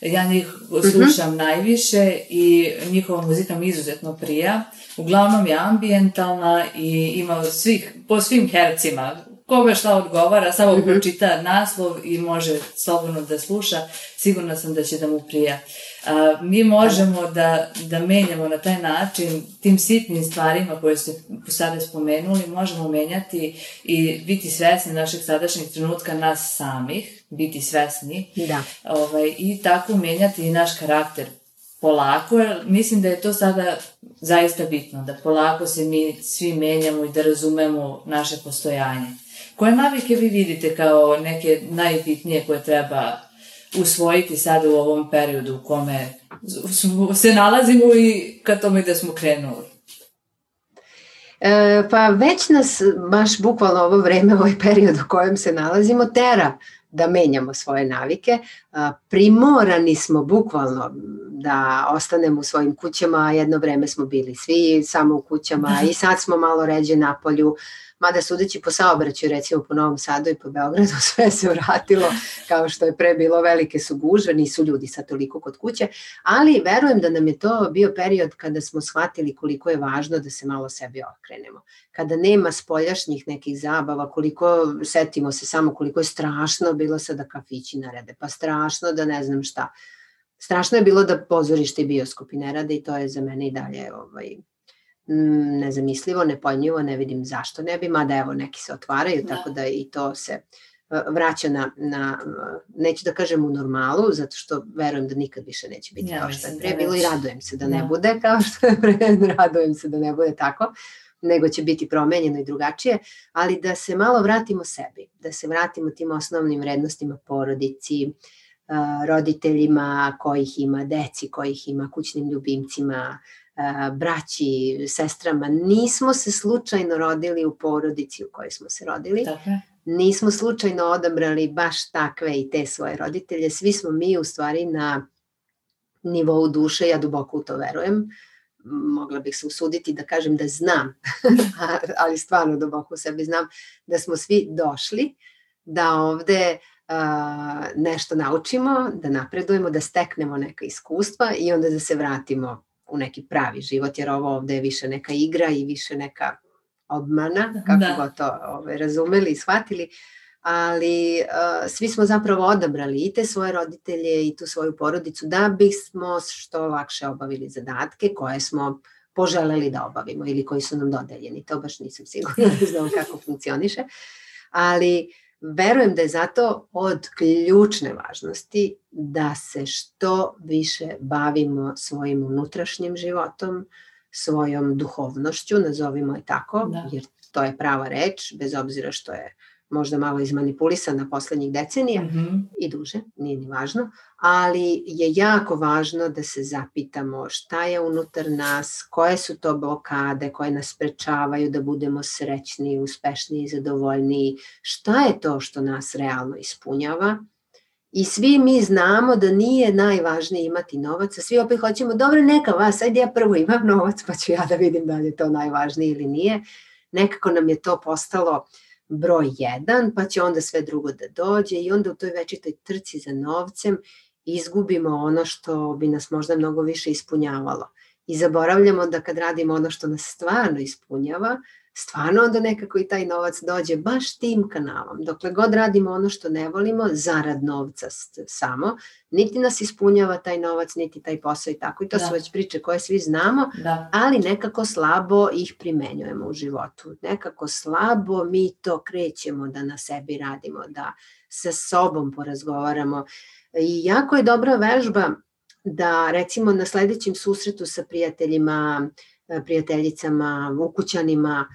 A: ja njih slušam najviše i njihova muzika mi izuzetno prija. Uglavnom je ambijentalna i ima svih, po svim hercima, kome šta odgovara, samo mm pročita naslov i može slobodno da sluša, sigurna sam da će da mu prija. A, mi možemo da, da menjamo na taj način tim sitnim stvarima koje ste sada spomenuli, možemo menjati i biti svesni našeg sadašnjeg trenutka nas samih, biti svesni
B: Da.
A: ovaj, i tako menjati i naš karakter polako, jer mislim da je to sada zaista bitno, da polako se mi svi menjamo i da razumemo naše postojanje. Koje navike vi vidite kao neke najbitnije koje treba usvojiti sada u ovom periodu u kome se nalazimo i ka tome da smo krenuli?
B: E, pa već nas baš bukvalno ovo vreme, ovaj period u kojem se nalazimo, tera da menjamo svoje navike. A, primorani smo bukvalno da ostanemo u svojim kućama, jedno vreme smo bili svi samo u kućama i sad smo malo ređe na polju, mada sudeći po saobraćaju, recimo po Novom Sadu i po Beogradu, sve se vratilo kao što je pre bilo, velike su gužve, nisu ljudi sad toliko kod kuće, ali verujem da nam je to bio period kada smo shvatili koliko je važno da se malo sebi okrenemo. Kada nema spoljašnjih nekih zabava, koliko, setimo se samo koliko je strašno bilo sada kafići narede, pa strašno da ne znam šta. Strašno je bilo da pozorište i bioskopi ne rade i to je za mene i dalje ovaj, nezamislivo, nepojmljivo, ne vidim zašto ne bi, mada evo neki se otvaraju,
A: Da.
B: tako da i to se vraća na, na, neću da kažem u normalu, zato što verujem da nikad više neće biti
A: Ja
B: kao što je pre
A: da
B: bilo i radujem se da ne
A: Da.
B: bude kao što je pre, radujem se da ne bude tako, nego će biti promenjeno i drugačije, ali da se malo vratimo sebi, da se vratimo tim osnovnim vrednostima porodici, roditeljima kojih ima, deci kojih ima, kućnim ljubimcima, braći, sestrama. Nismo se slučajno rodili u porodici u kojoj smo se rodili
A: Tako
B: nismo slučajno odabrali baš takve i te svoje roditelje. Svi smo mi u stvari na nivou duše, ja duboko u to verujem. Mogla bih se usuditi da kažem da znam, ali stvarno duboko u sebi znam da smo svi došli da ovde a, nešto naučimo, da napredujemo, da steknemo neka iskustva i onda da se vratimo u neki pravi život, jer ovo ovde je više neka igra i više neka obmana, kako da. god to ove, ovaj, razumeli i shvatili, ali uh, svi smo zapravo odabrali i te svoje roditelje i tu svoju porodicu da bismo što lakše obavili zadatke koje smo poželeli da obavimo ili koji su nam dodeljeni. To baš nisam sigurna, ne znam kako funkcioniše, ali verujem da je zato od ključne važnosti da se što više bavimo svojim unutrašnjim životom, svojom duhovnošću, nazovimo je tako, da. jer to je prava reč, bez obzira što je možda malo izmanipulisana poslednjih decenija mm -hmm. i duže, nije ni važno, ali je jako važno da se zapitamo šta je unutar nas, koje su to blokade koje nas sprečavaju da budemo srećni, uspešni i zadovoljni, šta je to što nas realno ispunjava. I svi mi znamo da nije najvažnije imati novac, a svi opet hoćemo, dobro, neka vas, ajde ja prvo imam novac, pa ću ja da vidim da li je to najvažnije ili nije. Nekako nam je to postalo uh, broj jedan, pa će onda sve drugo da dođe i onda u toj večitoj trci za novcem izgubimo ono što bi nas možda mnogo više ispunjavalo. I zaboravljamo da kad radimo ono što nas stvarno ispunjava, stvarno onda nekako i taj novac dođe baš tim kanalom. Dokle god radimo ono što ne volimo, zarad novca samo, niti nas ispunjava taj novac, niti taj posao i tako. I to da. su već priče koje svi znamo, da. ali nekako slabo ih primenjujemo u životu. Nekako slabo mi to krećemo da na sebi radimo, da sa sobom porazgovaramo. I jako je dobra vežba da recimo na sledećem susretu sa prijateljima, prijateljicama, ukućanima,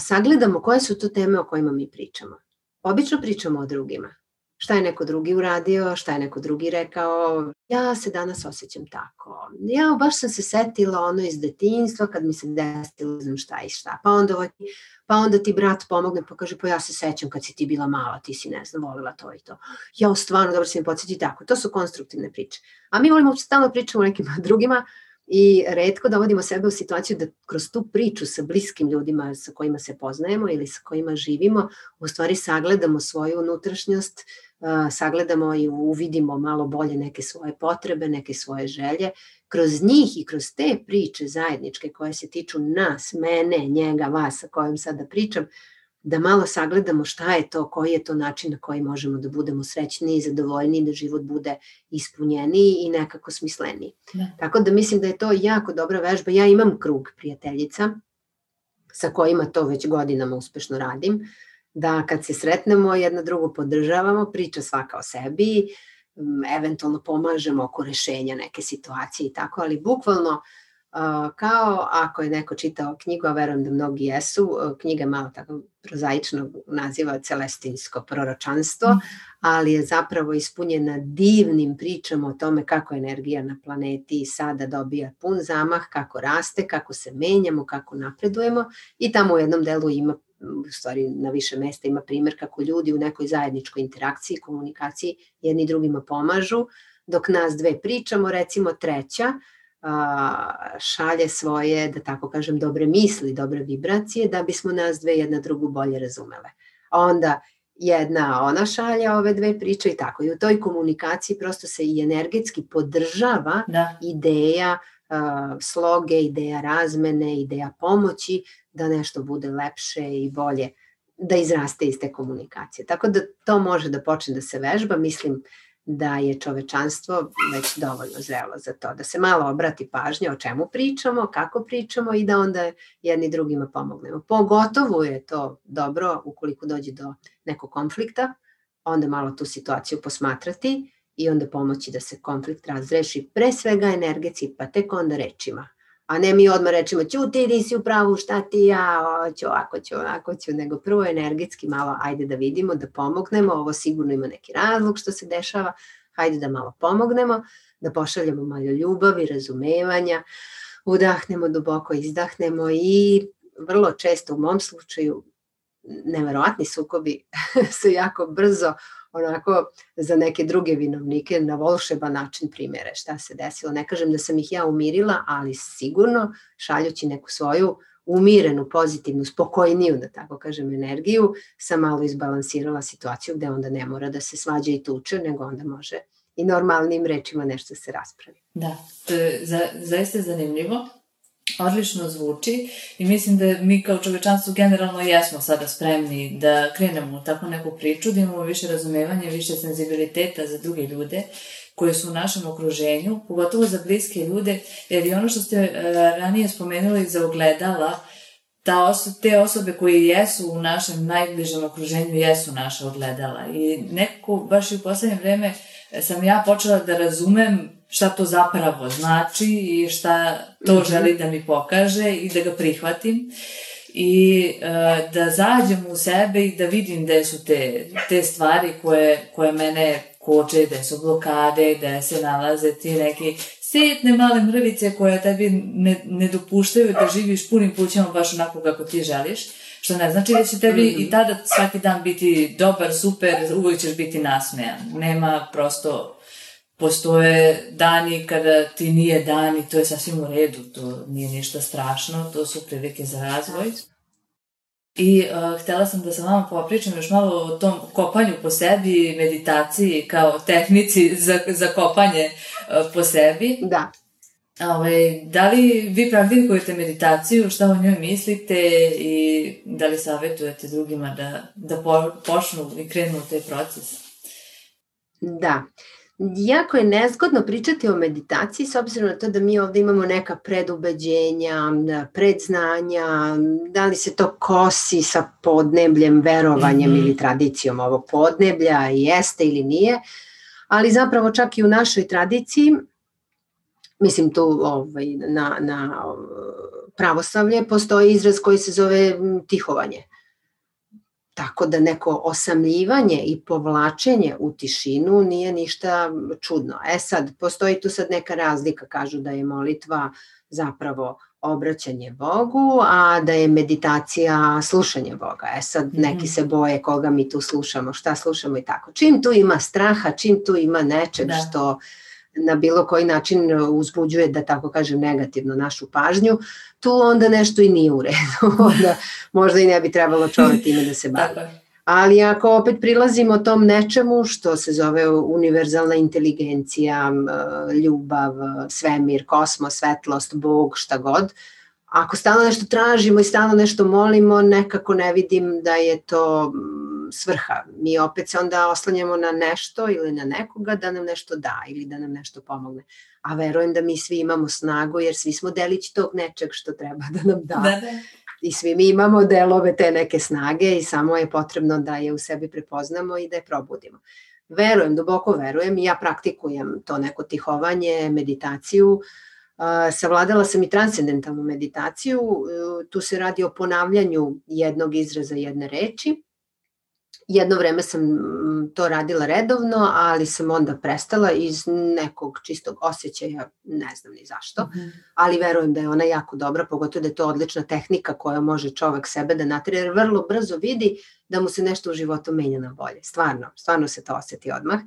B: sagledamo koje su to teme o kojima mi pričamo. Obično pričamo o drugima. Šta je neko drugi uradio, šta je neko drugi rekao. Ja se danas osjećam tako. Ja baš sam se setila ono iz detinjstva kad mi se desilo, znam šta i šta. Pa onda, ovaj, pa onda ti brat pomogne pa kaže pa ja se sećam kad si ti bila mala, ti si ne znam, volila to i to. Ja stvarno dobro si mi podsjeti tako. To su konstruktivne priče. A mi volimo stalno pričamo o nekim drugima i redko dovodimo sebe u situaciju da kroz tu priču sa bliskim ljudima sa kojima se poznajemo ili sa kojima živimo, u stvari sagledamo svoju unutrašnjost, sagledamo i uvidimo malo bolje neke svoje potrebe, neke svoje želje. Kroz njih i kroz te priče zajedničke koje se tiču nas, mene, njega, vas sa kojim sada pričam, da malo sagledamo šta je to, koji je to način na koji možemo da budemo srećni i zadovoljni, da život bude ispunjeniji i nekako smisleniji. Da. Tako da mislim da je to jako dobra vežba. Ja imam krug prijateljica sa kojima to već godinama uspešno radim, da kad se sretnemo jedna drugu podržavamo, priča svaka o sebi, eventualno pomažemo oko rešenja neke situacije i tako, ali bukvalno uh, kao ako je neko čitao knjigu, a verujem da mnogi jesu, knjiga malo tako prozaično naziva Celestinsko proročanstvo, mm. ali je zapravo ispunjena divnim pričama o tome kako energija na planeti sada dobija pun zamah, kako raste, kako se menjamo, kako napredujemo i tamo u jednom delu ima u stvari na više mesta ima primer kako ljudi u nekoj zajedničkoj interakciji, komunikaciji jedni drugima pomažu, dok nas dve pričamo, recimo treća, šalje svoje, da tako kažem, dobre misli, dobre vibracije, da bismo nas dve jedna drugu bolje razumele. A onda jedna ona šalje ove dve priče i tako. I u toj komunikaciji prosto se i energetski podržava da. ideja sloge, ideja razmene, ideja pomoći, da nešto bude lepše i bolje da izraste iz te komunikacije. Tako da to može da počne da se vežba, mislim da je čovečanstvo već dovoljno zrelo za to, da se malo obrati pažnja o čemu pričamo, kako pričamo i da onda jedni drugima pomognemo. Pogotovo je to dobro ukoliko dođe do nekog konflikta, onda malo tu situaciju posmatrati i onda pomoći da se konflikt razreši pre svega energetski, pa tek onda rečima a ne mi odmah rečemo ćuti, nisi u pravu, šta ti ja, ću ovako, ću ovako, ću, nego prvo energetski malo ajde da vidimo, da pomognemo, ovo sigurno ima neki razlog što se dešava, hajde da malo pomognemo, da pošaljemo malo ljubavi, razumevanja, udahnemo duboko, izdahnemo i vrlo često u mom slučaju neverovatni sukobi se jako brzo onako za neke druge vinovnike na volšeban način primere šta se desilo. Ne kažem da sam ih ja umirila, ali sigurno šaljući neku svoju umirenu, pozitivnu, spokojniju, da tako kažem, energiju, sam malo izbalansirala situaciju gde onda ne mora da se svađa i tuče, nego onda može i normalnim rečima nešto se raspravi.
A: Da, to je za, zaista zanimljivo. Odlično zvuči i mislim da mi kao čovečanstvo generalno jesmo sada spremni da krenemo u takvu neku priču, da imamo više razumevanja, više senzibiliteta za druge ljude koji su u našem okruženju, pogotovo za bliske ljude, jer i ono što ste uh, ranije spomenuli za ogledala, ta oso te osobe koje jesu u našem najbližem okruženju jesu naša ogledala i nekako baš i u poslednje vreme sam ja počela da razumem šta to zapravo znači i šta to mhm. želi da mi pokaže i da ga prihvatim i uh, da zađem u sebe i da vidim gde su te, te stvari koje, koje mene koče, gde su blokade, gde se nalaze ti neki sitne male mrvice koje tebi ne, ne dopuštaju da živiš punim pućama baš onako kako ti želiš. Što ne znači da će tebi i tada svaki dan biti dobar, super, uvijek ćeš biti nasmejan. Nema prosto postoje dani kada ti nije dan i to je sasvim u redu, to nije ništa strašno, to su prilike za razvoj. I uh, htela sam da sa vama popričam još malo o tom kopanju po sebi, meditaciji kao tehnici za, za kopanje uh, po sebi.
B: Da.
A: Ove, ovaj, da li vi praktikujete meditaciju, šta o njoj mislite i da li savjetujete drugima da, da po, počnu i krenu u taj proces?
B: Da. Jako je nezgodno pričati o meditaciji s obzirom na to da mi ovde imamo neka predubeđenja, predznanja, da li se to kosi sa podnebljem, verovanjem mm -hmm. ili tradicijom ovog podneblja, jeste ili nije, ali zapravo čak i u našoj tradiciji mislim tu ovaj, na, na pravoslavlje, postoji izraz koji se zove tihovanje. Tako da neko osamljivanje i povlačenje u tišinu nije ništa čudno. E sad, postoji tu sad neka razlika, kažu da je molitva zapravo obraćanje Bogu, a da je meditacija slušanje Boga. E sad, neki mhm. se boje koga mi tu slušamo, šta slušamo i tako. Čim tu ima straha, čim tu ima nečeg da. što na bilo koji način uzbuđuje, da tako kažem, negativno našu pažnju, tu onda nešto i nije u redu. onda možda i ne bi trebalo čovjek time da se bavi. Ali ako opet prilazimo tom nečemu što se zove univerzalna inteligencija, ljubav, svemir, kosmos, svetlost, Bog, šta god, ako stalno nešto tražimo i stalno nešto molimo, nekako ne vidim da je to svrha. Mi opet se onda oslanjamo na nešto ili na nekoga da nam nešto da ili da nam nešto pomogne. A verujem da mi svi imamo snagu jer svi smo delić tog nečeg što treba da nam da. da, da. I svi mi imamo delove te neke snage i samo je potrebno da je u sebi prepoznamo i da je probudimo. Verujem, duboko verujem i ja praktikujem to neko tihovanje, meditaciju, savladala sam i transcendentalnu meditaciju, tu se radi o ponavljanju jednog izraza jedne reči Jedno vreme sam mm, to radila redovno, ali sam onda prestala iz nekog čistog osjećaja, ne znam ni zašto, mm -hmm. ali verujem da je ona jako dobra, pogotovo da je to odlična tehnika koja može čovek sebe da natire, jer vrlo brzo vidi da mu se nešto u životu menja na bolje. Stvarno, stvarno se to oseti odmah.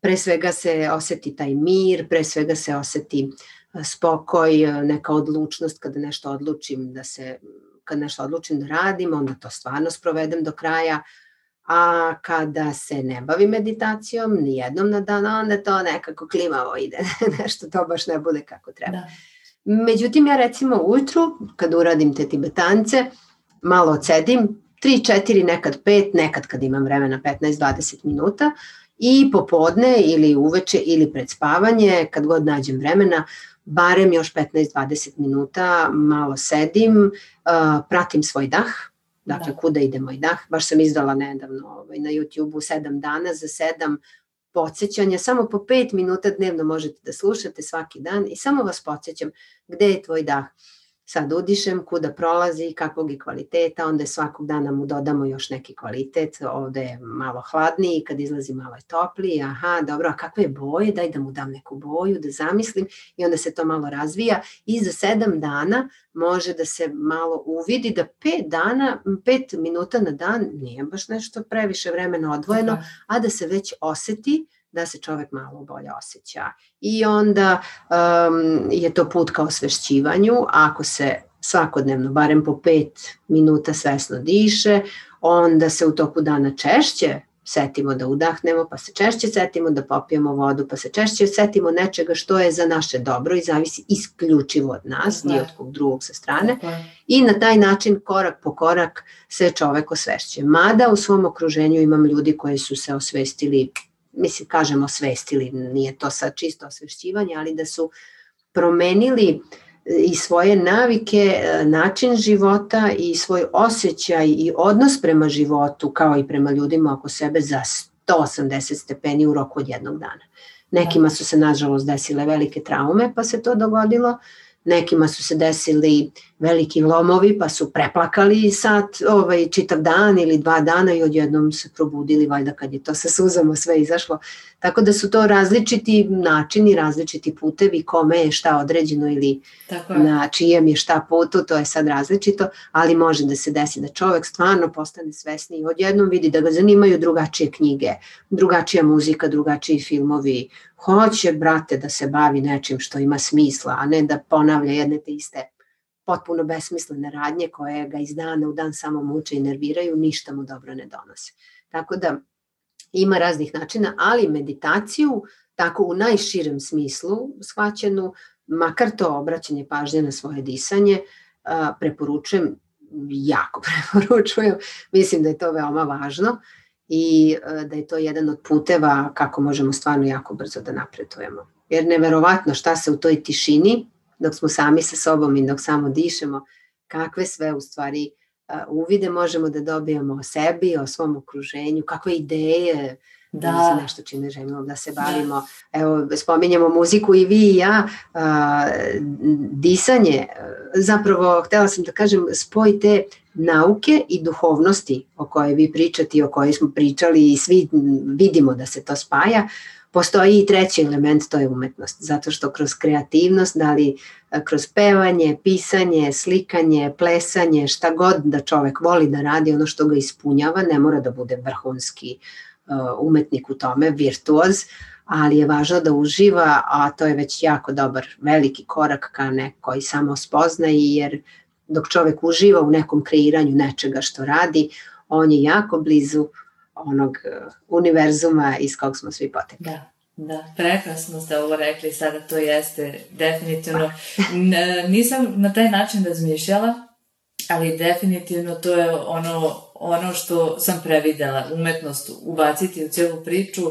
B: Pre svega se oseti taj mir, pre svega se oseti e, spokoj, e, neka odlučnost kada nešto odlučim da se, kad nešto odlučim da radim, onda to stvarno sprovedem do kraja, a kada se ne bavi meditacijom ni jednom na dan, onda to nekako klimavo ide, nešto to baš ne bude kako treba. Da. Međutim, ja recimo ujutru, kad uradim te tibetance, malo odsedim, 3, 4, nekad 5, nekad kad imam vremena 15-20 minuta i popodne ili uveče ili pred spavanje, kad god nađem vremena, barem još 15-20 minuta malo sedim, pratim svoj dah, Dakle, da. kuda ide moj dah? Baš sam izdala nedavno ovaj, na YouTube-u sedam dana za sedam podsjećanja. Samo po pet minuta dnevno možete da slušate svaki dan i samo vas podsjećam gde je tvoj dah sad udišem, kuda prolazi, kakvog je kvaliteta, onda je svakog dana mu dodamo još neki kvalitet, ovde je malo hladniji, kad izlazi malo je topliji, aha, dobro, a kakve je boje, daj da mu dam neku boju, da zamislim i onda se to malo razvija i za sedam dana može da se malo uvidi da pet dana, pet minuta na dan nije baš nešto previše vremena odvojeno, a da se već oseti da se čovek malo bolje osjeća. I onda um, je to put ka osvešćivanju, ako se svakodnevno, barem po pet minuta svesno diše, onda se u toku dana češće setimo da udahnemo, pa se češće setimo da popijemo vodu, pa se češće setimo nečega što je za naše dobro i zavisi isključivo od nas, ni od kog drugog sa strane. I na taj način korak po korak se čovek osvešće. Mada u svom okruženju imam ljudi koji su se osvestili, mislim kažemo osvestili, nije to sad čisto osvešćivanje, ali da su promenili i svoje navike, način života i svoj osjećaj i odnos prema životu kao i prema ljudima oko sebe za 180 stepeni u roku od jednog dana. Nekima su se nažalost desile velike traume pa se to dogodilo, nekima su se desili veliki lomovi pa su preplakali sat, ovaj, čitav dan ili dva dana i odjednom se probudili valjda kad je to sa suzama sve izašlo. Tako da su to različiti načini, različiti putevi kome je šta određeno ili Tako je. na čijem je šta putu, to je sad različito, ali može da se desi da čovek stvarno postane svesni i odjednom vidi da ga zanimaju drugačije knjige, drugačija muzika, drugačiji filmovi, hoće, brate, da se bavi nečim što ima smisla, a ne da ponavlja jedne te iste potpuno besmislene radnje koje ga iz dana u dan samo muče i nerviraju, ništa mu dobro ne donose. Tako da ima raznih načina, ali meditaciju tako u najširem smislu shvaćenu, makar to obraćanje pažnje na svoje disanje, preporučujem, jako preporučujem, mislim da je to veoma važno i da je to jedan od puteva kako možemo stvarno jako brzo da napredujemo. Jer neverovatno šta se u toj tišini dok smo sami sa sobom i dok samo dišemo, kakve sve u stvari uvide možemo da dobijemo o sebi, o svom okruženju, kakve ideje, da. da nešto čime želimo da se bavimo. Da. Evo, spominjemo muziku i vi i ja, a, disanje, zapravo, htela sam da kažem, spoj te nauke i duhovnosti o kojoj vi pričate i o kojoj smo pričali i svi vidimo da se to spaja, Postoji i treći element, to je umetnost, zato što kroz kreativnost, da li e, kroz pevanje, pisanje, slikanje, plesanje, šta god da čovek voli da radi, ono što ga ispunjava, ne mora da bude vrhunski uh, umetnik u tome, virtuoz, ali je važno da uživa, a to je već jako dobar, veliki korak ka nekoj samo spoznaji, jer dok čovek uživa u nekom kreiranju nečega što radi, on je jako blizu onog e, univerzuma iz kog smo svi potekli.
A: Da. Da, prekrasno ste ovo rekli, sada to jeste definitivno. Nisam na taj način razmišljala, ali definitivno to je ono, ono što sam previdela, umetnost ubaciti u cijelu priču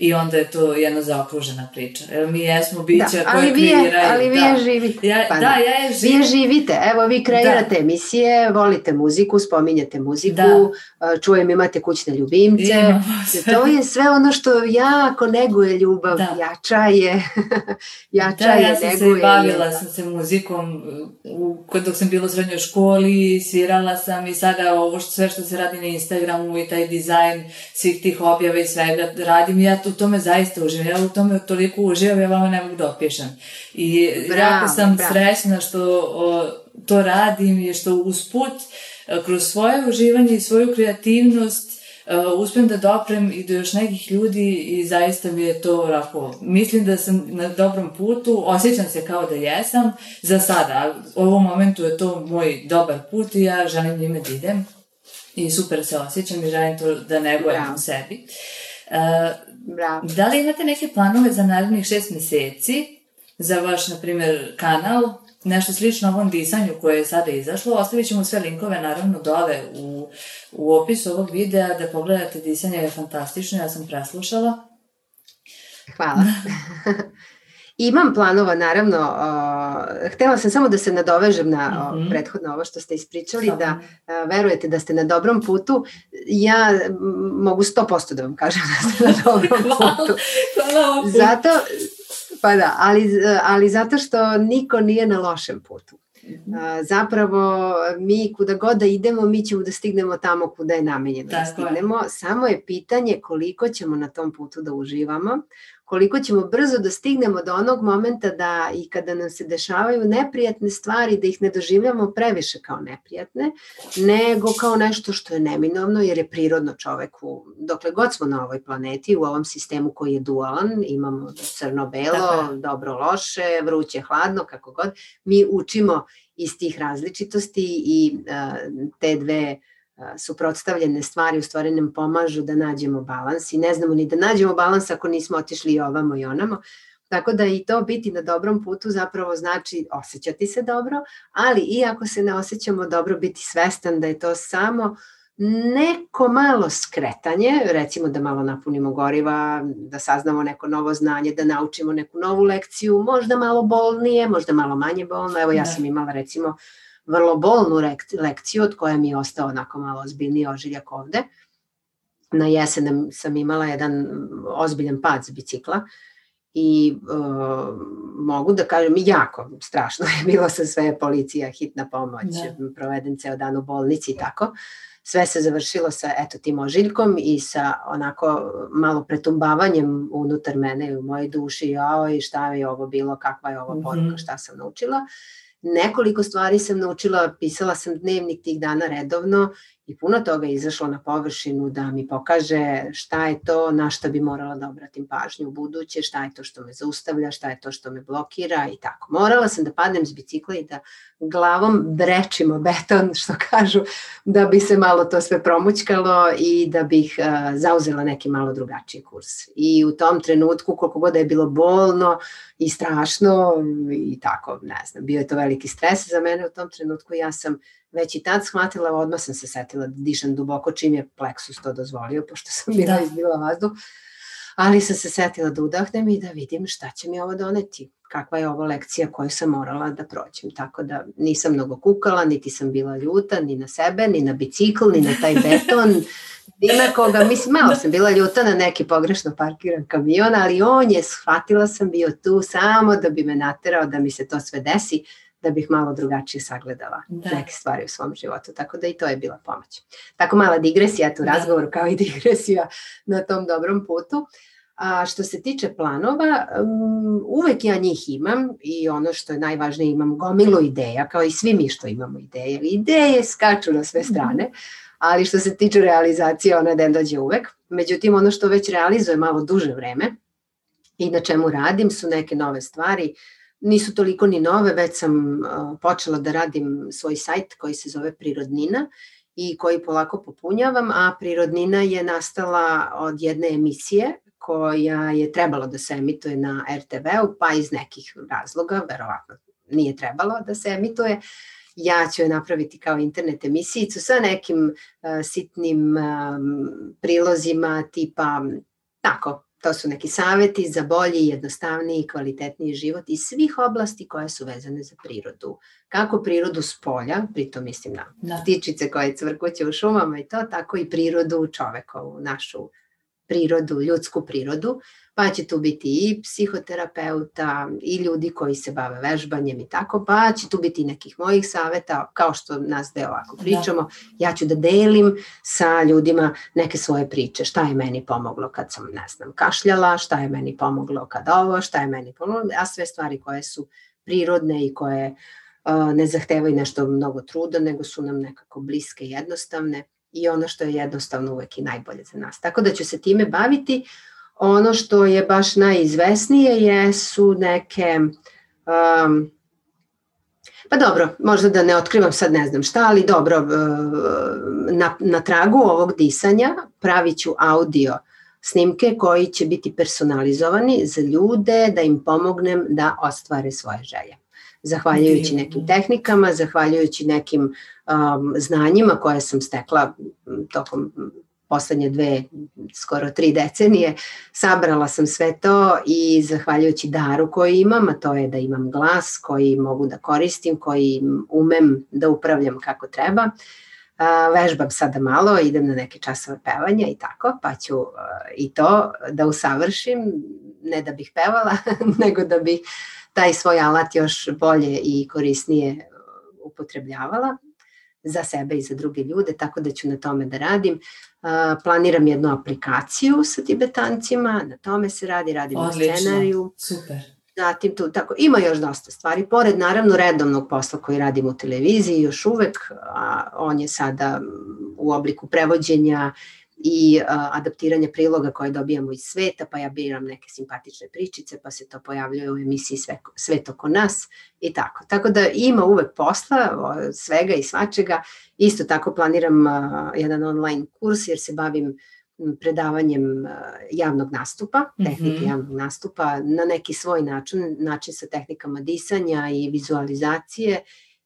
A: i onda je to jedna zaokružena priča. Jer mi jesmo bića da, koje
B: vi je, kreiraju. Ali vi da. je živite.
A: Ja, pa, da, ja je
B: živim. Vi je živite. Evo, vi kreirate da. emisije, volite muziku, spominjate muziku, da. čujem imate kućne ljubimce. Imamo to je sve ono što jako neguje ljubav, da. jača je, jača da,
A: je, ja sam neguje. se bavila sam se muzikom u, dok sam bila u srednjoj školi, svirala sam i sada ovo što, sve što se radi na Instagramu i taj dizajn svih tih objava i svega radim ja to u tome zaista uživam. Ja u tome toliko uživam, ja vama ne mogu da opišem. I bravo, jako sam bravo. srećna što o, to radim i što usput e, kroz svoje uživanje i svoju kreativnost uh, uspem da doprem i do još nekih ljudi i zaista mi je to onako, mislim da sam na dobrom putu, osjećam se kao da jesam za sada, u ovom momentu je to moj dobar put i ja želim njime da idem i super se osjećam i želim to da negujem u sebi. Uh, Bravo. Da li imate neke planove za narednih šest meseci za vaš, na primjer, kanal, nešto slično ovom disanju koje je sada izašlo. Ostavit ćemo sve linkove naravno dole u, u opisu ovog videa da pogledate disanje je fantastično, ja sam preslušala.
B: Hvala. Imam planova, naravno, uh, htela sam samo da se nadovežem na mm -hmm. prethodno ovo što ste ispričali, da uh, verujete da ste na dobrom putu. Ja mogu 100% da vam kažem da ste na dobrom putu. Hvala, zato, pa da, ali, ali zato što niko nije na lošem putu. Mhm. zapravo mi kuda god da idemo, mi ćemo da stignemo tamo kuda je namenjeno da stignemo. Samo je pitanje koliko ćemo na tom putu da uživamo, koliko ćemo brzo da stignemo do onog momenta da i kada nam se dešavaju neprijatne stvari, da ih ne doživljamo previše kao neprijatne, nego kao nešto što je neminovno jer je prirodno čoveku, dokle god smo na ovoj planeti, u ovom sistemu koji je dualan, imamo crno-belo, dobro-loše, vruće-hladno, kako god, mi učimo iz tih različitosti i uh, te dve suprotstavljene stvari u stvari nam pomažu da nađemo balans i ne znamo ni da nađemo balans ako nismo otišli i ovamo i onamo. Tako da i to biti na dobrom putu zapravo znači osjećati se dobro, ali i ako se ne osjećamo dobro, biti svestan da je to samo neko malo skretanje, recimo da malo napunimo goriva, da saznamo neko novo znanje, da naučimo neku novu lekciju, možda malo bolnije, možda malo manje bolno. Evo ja da. sam imala recimo vrlo bolnu lekciju od koje mi je ostao onako malo ozbiljniji ožiljak ovde. Na jesen sam imala jedan ozbiljan pad s bicikla i uh, mogu da kažem jako strašno je bilo sa sve policija, hitna pomoć, da. proveden ceo dan u bolnici i tako. Sve se završilo sa eto tim ožiljkom i sa onako malo pretumbavanjem unutar mene i u mojoj duši, i šta je ovo bilo, kakva je ovo mhm. poruka, šta sam naučila. Nekoliko stvari sam naučila, pisala sam dnevnik tih dana redovno i puno toga je izašlo na površinu da mi pokaže šta je to na šta bi morala da obratim pažnju u buduće, šta je to što me zaustavlja, šta je to što me blokira i tako. Morala sam da padnem s bicikla i da glavom brečimo beton, što kažu, da bi se malo to sve promućkalo i da bih uh, zauzela neki malo drugačiji kurs. I u tom trenutku, koliko god da je bilo bolno i strašno i tako, ne znam, bio je to veliki stres za mene u tom trenutku, ja sam već i tad shvatila, odmah sam se setila da dišem duboko čim je pleksus to dozvolio, pošto sam bila da. izbila vazduh, ali sam se setila da udahnem i da vidim šta će mi ovo doneti, kakva je ovo lekcija koju sam morala da prođem, tako da nisam mnogo kukala, niti sam bila ljuta, ni na sebe, ni na bicikl, ni na taj beton, ni na koga, mislim, malo sam bila ljuta na neki pogrešno parkiran kamion, ali on je, shvatila sam, bio tu samo da bi me naterao da mi se to sve desi, da bih malo drugačije sagledala da. neke stvari u svom životu. Tako da i to je bila pomoć. Tako mala digresija tu da. razgovor kao i digresija na tom dobrom putu. A što se tiče planova, um, uvek ja njih imam i ono što je najvažnije imam gomilu ideja, kao i svi mi što imamo ideje. Ideje skaču na sve strane, ali što se tiče realizacije, ona den dođe uvek. Međutim, ono što već realizuje malo duže vreme i na čemu radim su neke nove stvari, nisu toliko ni nove, već sam počela da radim svoj sajt koji se zove Prirodnina i koji polako popunjavam, a Prirodnina je nastala od jedne emisije koja je trebalo da se emituje na RTV-u, pa iz nekih razloga, verovatno nije trebalo da se emituje, ja ću je napraviti kao internet emisijicu sa nekim uh, sitnim um, prilozima tipa tako, To su neki saveti za bolji, jednostavniji i kvalitetniji život iz svih oblasti koje su vezane za prirodu. Kako prirodu s polja, pritom mislim na da. ptičice koje cvrkuće u šumama i to, tako i prirodu čovekovu, našu prirodu, ljudsku prirodu, pa će tu biti i psihoterapeuta i ljudi koji se bave vežbanjem i tako, pa će tu biti nekih mojih saveta, kao što nas deo ovako da. pričamo, da. ja ću da delim sa ljudima neke svoje priče, šta je meni pomoglo kad sam, ne znam, kašljala, šta je meni pomoglo kad ovo, šta je meni pomoglo, a sve stvari koje su prirodne i koje uh, ne zahtevaju nešto mnogo truda, nego su nam nekako bliske i jednostavne i ono što je jednostavno uvek i najbolje za nas. Tako da ću se time baviti. Ono što je baš najizvesnije jesu neke um, Pa dobro, možda da ne otkrivam sad ne znam šta, ali dobro, uh, na, na tragu ovog disanja pravit ću audio snimke koji će biti personalizovani za ljude da im pomognem da ostvare svoje želje zahvaljujući nekim tehnikama, zahvaljujući nekim um, znanjima koje sam stekla tokom poslednje dve, skoro tri decenije, sabrala sam sve to i zahvaljujući daru koji imam, a to je da imam glas koji mogu da koristim, koji umem da upravljam kako treba, vežbam sada malo, idem na neke časove pevanja i tako, pa ću i to da usavršim, ne da bih pevala, nego da bih taj svoj alat još bolje i korisnije uh, upotrebljavala za sebe i za druge ljude, tako da ću na tome da radim. Uh, planiram jednu aplikaciju sa tibetancima, na tome se radi, radim Odlično. na scenariju.
A: Super.
B: Zatim tu, tako, ima još dosta stvari, pored naravno redovnog posla koji radim u televiziji još uvek, a on je sada u obliku prevođenja i a, adaptiranja priloga koje dobijamo iz sveta, pa ja biram neke simpatične pričice, pa se to pojavljuje u emisiji Sve, Svet oko nas i tako. Tako da ima uvek posla, svega i svačega. Isto tako planiram a, jedan online kurs jer se bavim predavanjem javnog nastupa, tehnike mm -hmm. javnog nastupa na neki svoj način, način sa tehnikama disanja i vizualizacije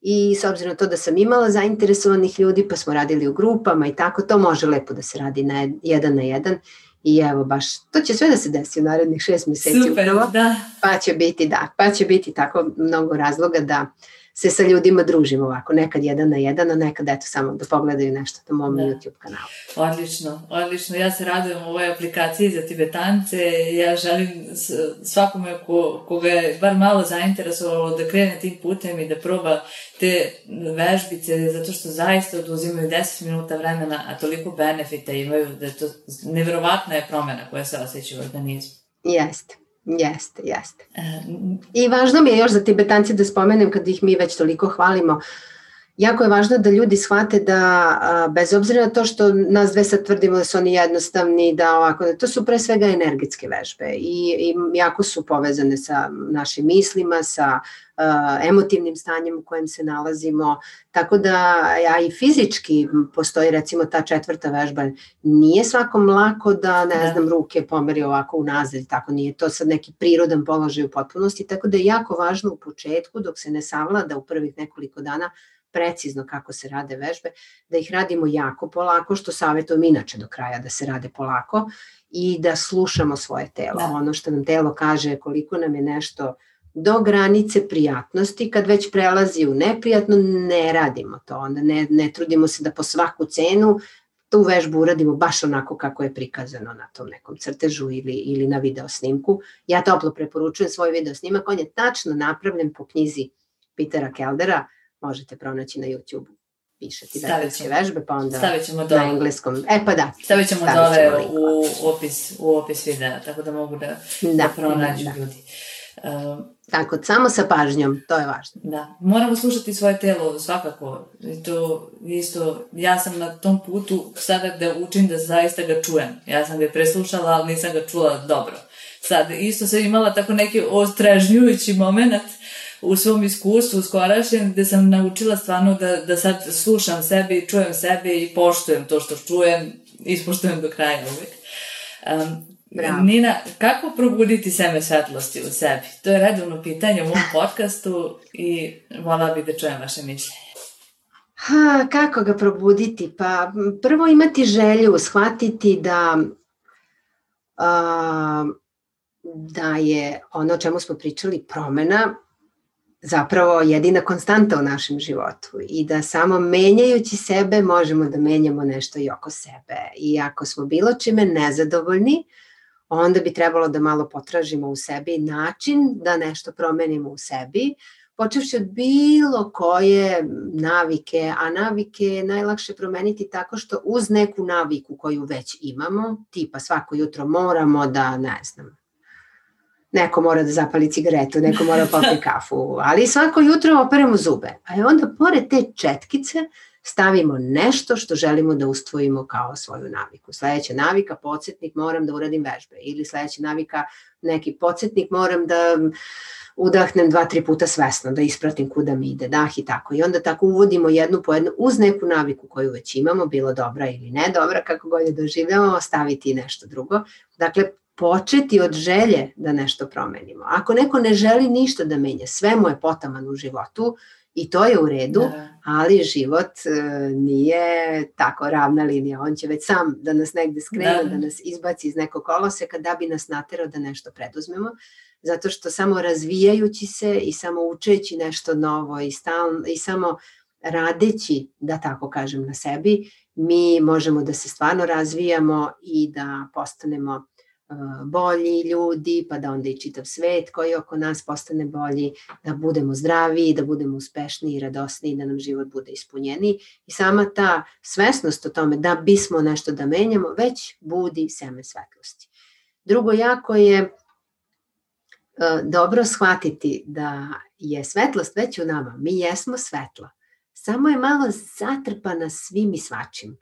B: i s obzirom na to da sam imala zainteresovanih ljudi pa smo radili u grupama i tako, to može lepo da se radi na jedan na jedan i evo baš, to će sve da se desi u narednih šest meseci
A: Super, upravo, da.
B: pa će biti da, pa će biti tako mnogo razloga da se sa ljudima družimo ovako, nekad jedan na jedan, a nekad eto samo da pogledaju nešto na mom da. YouTube kanalu.
A: Odlično, odlično. Ja se radujem u ovoj aplikaciji za tibetance. Ja želim svakome ko, koga je bar malo zainteresovalo da krene tim putem i da proba te vežbice, zato što zaista oduzimaju 10 minuta vremena, a toliko benefita imaju da je to nevjerovatna je promena koja se osjeća u organizmu.
B: Jeste. Jeste, jeste. I važno mi je još za Tibetanci da spomenem kad ih mi već toliko hvalimo, jako je važno da ljudi shvate da bez obzira na to što nas dve sad tvrdimo da su oni jednostavni, da ovako, da to su pre svega energetske vežbe i, i jako su povezane sa našim mislima, sa uh, emotivnim stanjem u kojem se nalazimo, tako da ja i fizički postoji recimo ta četvrta vežba, nije svakom lako da ne da. znam ruke pomeri ovako unazad tako. Nije to sad neki prirodan položaj u potpunosti, tako da je jako važno u početku dok se ne savlada u prvih nekoliko dana precizno kako se rade vežbe, da ih radimo jako polako, što savjetujem inače do kraja da se rade polako i da slušamo svoje telo. Da. Ono što nam telo kaže koliko nam je nešto do granice prijatnosti, kad već prelazi u neprijatno, ne radimo to, onda ne, ne trudimo se da po svaku cenu tu vežbu uradimo baš onako kako je prikazano na tom nekom crtežu ili, ili na video snimku. Ja toplo preporučujem svoj video snimak, on je tačno napravljen po knjizi Petera Keldera, možete pronaći na YouTube piše tibetanske vežbe, pa onda
A: stavit ćemo dole.
B: na engleskom. E pa da.
A: Stavit ćemo dole u opis, u opis videa, tako da mogu da, da, da pronađu da. ljudi.
B: Um, tako, samo sa pažnjom, to je važno.
A: Da, moramo slušati svoje telo svakako. I to isto, ja sam na tom putu sada da učim da zaista ga čujem. Ja sam ga preslušala, ali nisam ga čula dobro. Sad, isto sam imala tako neki ostražnjujući moment u svom iskustvu skorašnjem gde sam naučila stvarno da, da sad slušam sebe, čujem sebe i poštujem to što čujem, ispoštujem do kraja uvek. Um, Bravo. Nina, kako probuditi seme svetlosti u sebi? To je redovno pitanje u mom podcastu i volala bih da čujem vaše mišljenje.
B: Ha, kako ga probuditi? Pa prvo imati želju, shvatiti da a, da je ono o čemu smo pričali promena zapravo jedina konstanta u našem životu i da samo menjajući sebe možemo da menjamo nešto i oko sebe. I ako smo bilo čime nezadovoljni, onda bi trebalo da malo potražimo u sebi način da nešto promenimo u sebi, počevši od bilo koje navike, a navike je najlakše promeniti tako što uz neku naviku koju već imamo, tipa svako jutro moramo da, ne znam, neko mora da zapali cigaretu, neko mora da popije kafu, ali svako jutro operemo zube. A onda pored te četkice stavimo nešto što želimo da ustvojimo kao svoju naviku. Sledeća navika, podsjetnik, moram da uradim vežbe. Ili sledeća navika, neki podsjetnik, moram da udahnem dva, tri puta svesno, da ispratim kuda mi ide dah i tako. I onda tako uvodimo jednu po jednu uz neku naviku koju već imamo, bilo dobra ili ne dobra, kako god je doživljavamo, staviti nešto drugo. Dakle, početi od želje da nešto promenimo. Ako neko ne želi ništa da menja, sve mu je potaman u životu i to je u redu, da. ali život e, nije tako ravna linija. On će već sam da nas negde skrene, da, da nas izbaci iz nekog koloseka da bi nas naterao da nešto preduzmemo. Zato što samo razvijajući se i samo učeći nešto novo i, stalno, i samo radeći, da tako kažem, na sebi, mi možemo da se stvarno razvijamo i da postanemo bolji ljudi, pa da onda i čitav svet koji oko nas postane bolji, da budemo zdravi, da budemo uspešni i radosni, da nam život bude ispunjeni. I sama ta svesnost o tome da bismo nešto da menjamo, već budi seme svetlosti. Drugo jako je dobro shvatiti da je svetlost već u nama. Mi jesmo svetla. Samo je malo zatrpana svim i svačim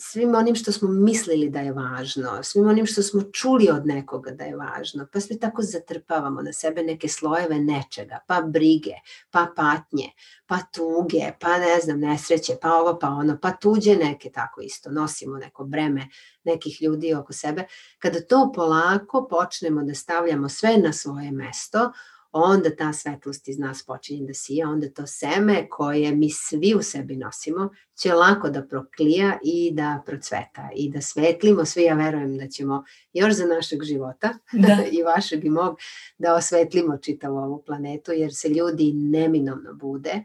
B: svim onim što smo mislili da je važno, svim onim što smo čuli od nekoga da je važno, pa sve tako zatrpavamo na sebe neke slojeve nečega, pa brige, pa patnje, pa tuge, pa ne znam, nesreće, pa ovo, pa ono, pa tuđe neke tako isto, nosimo neko breme nekih ljudi oko sebe. Kada to polako počnemo da stavljamo sve na svoje mesto, onda ta svetlost iz nas počinje da sija, onda to seme koje mi svi u sebi nosimo će lako da proklija i da procveta i da svetlimo svi, ja verujem da ćemo još za našeg života da. i vašeg i mog da osvetlimo čitavu ovu planetu jer se ljudi neminovno bude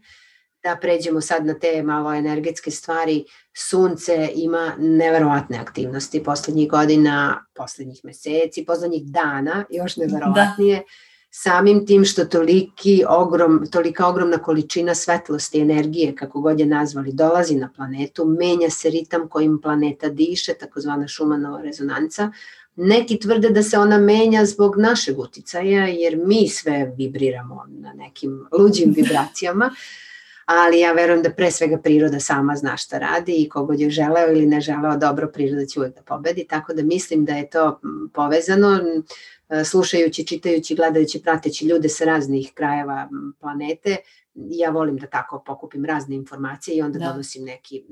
B: da pređemo sad na te malo energetske stvari, sunce ima neverovatne aktivnosti poslednjih godina, poslednjih meseci, poslednjih dana, još da. neverovatnije. Da samim tim što toliki ogrom, tolika ogromna količina svetlosti, energije, kako god je nazvali, dolazi na planetu, menja se ritam kojim planeta diše, takozvana šumanova rezonanca. Neki tvrde da se ona menja zbog našeg uticaja, jer mi sve vibriramo na nekim luđim vibracijama, ali ja verujem da pre svega priroda sama zna šta radi i kogod je želeo ili ne želeo dobro, priroda će uvek da pobedi, tako da mislim da je to povezano slušajući, čitajući, gledajući, prateći ljude sa raznih krajeva planete, ja volim da tako pokupim razne informacije i onda da. donosim neki,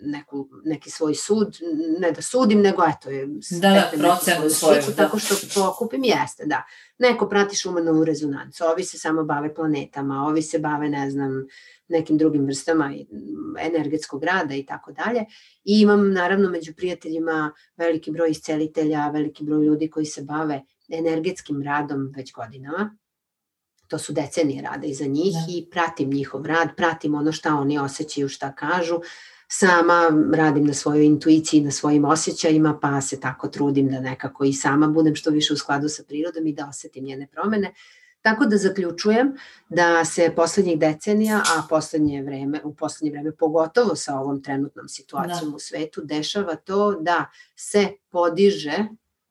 B: neku, neki svoj sud, ne da sudim, nego eto, je
A: da, da, procenu svoju.
B: Da. Tako što pokupim, jeste, da. Neko prati šumanovu rezonancu, ovi se samo bave planetama, ovi se bave, ne znam, nekim drugim vrstama energetskog rada i tako dalje. I imam naravno među prijateljima veliki broj iscelitelja, veliki broj ljudi koji se bave energetskim radom već godinama. To su decenije rada iza njih da. i pratim njihov rad, pratim ono šta oni osjećaju, šta kažu. Sama radim na svojoj intuiciji, na svojim osjećajima, pa se tako trudim da nekako i sama budem što više u skladu sa prirodom i da osetim njene promene. Tako da zaključujem da se poslednjih decenija, a poslednje vreme, u poslednje vreme pogotovo sa ovom trenutnom situacijom da. u svetu, dešava to da se podiže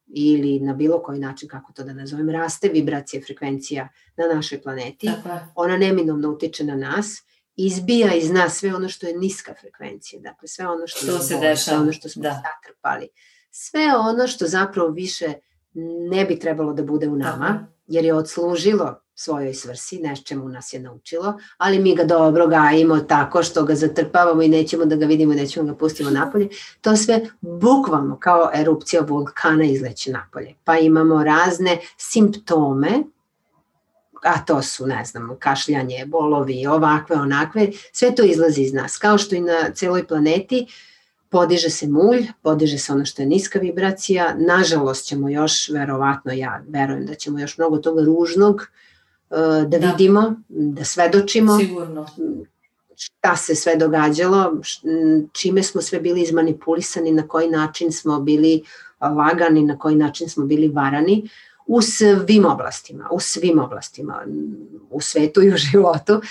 B: ili na bilo koji način, kako to da nazovem, raste vibracija, frekvencija na našoj planeti. Tako Ona neminovno utiče na nas, izbija iz nas sve ono što je niska frekvencija, dakle sve ono što,
A: što se dešava, sve
B: ono što smo da. zatrpali. Sve ono što zapravo više ne bi trebalo da bude u nama, Tako. Jer je odslužilo svojoj svrsi, nečemu nas je naučilo, ali mi ga dobro gajimo tako što ga zatrpavamo i nećemo da ga vidimo nećemo ga pustimo napolje. To sve bukvalno kao erupcija vulkana izleće napolje. Pa imamo razne simptome, a to su, ne znam, kašljanje, bolovi, ovakve, onakve, sve to izlazi iz nas. Kao što i na celoj planeti podiže se mulj, podiže se ono što je niska vibracija, nažalost ćemo još, verovatno ja verujem da ćemo još mnogo toga ružnog uh, da, da vidimo, da svedočimo.
A: Sigurno.
B: Šta se sve događalo, čime smo sve bili izmanipulisani, na koji način smo bili lagani, na koji način smo bili varani u svim oblastima, u svim oblastima, u svetu i u životu.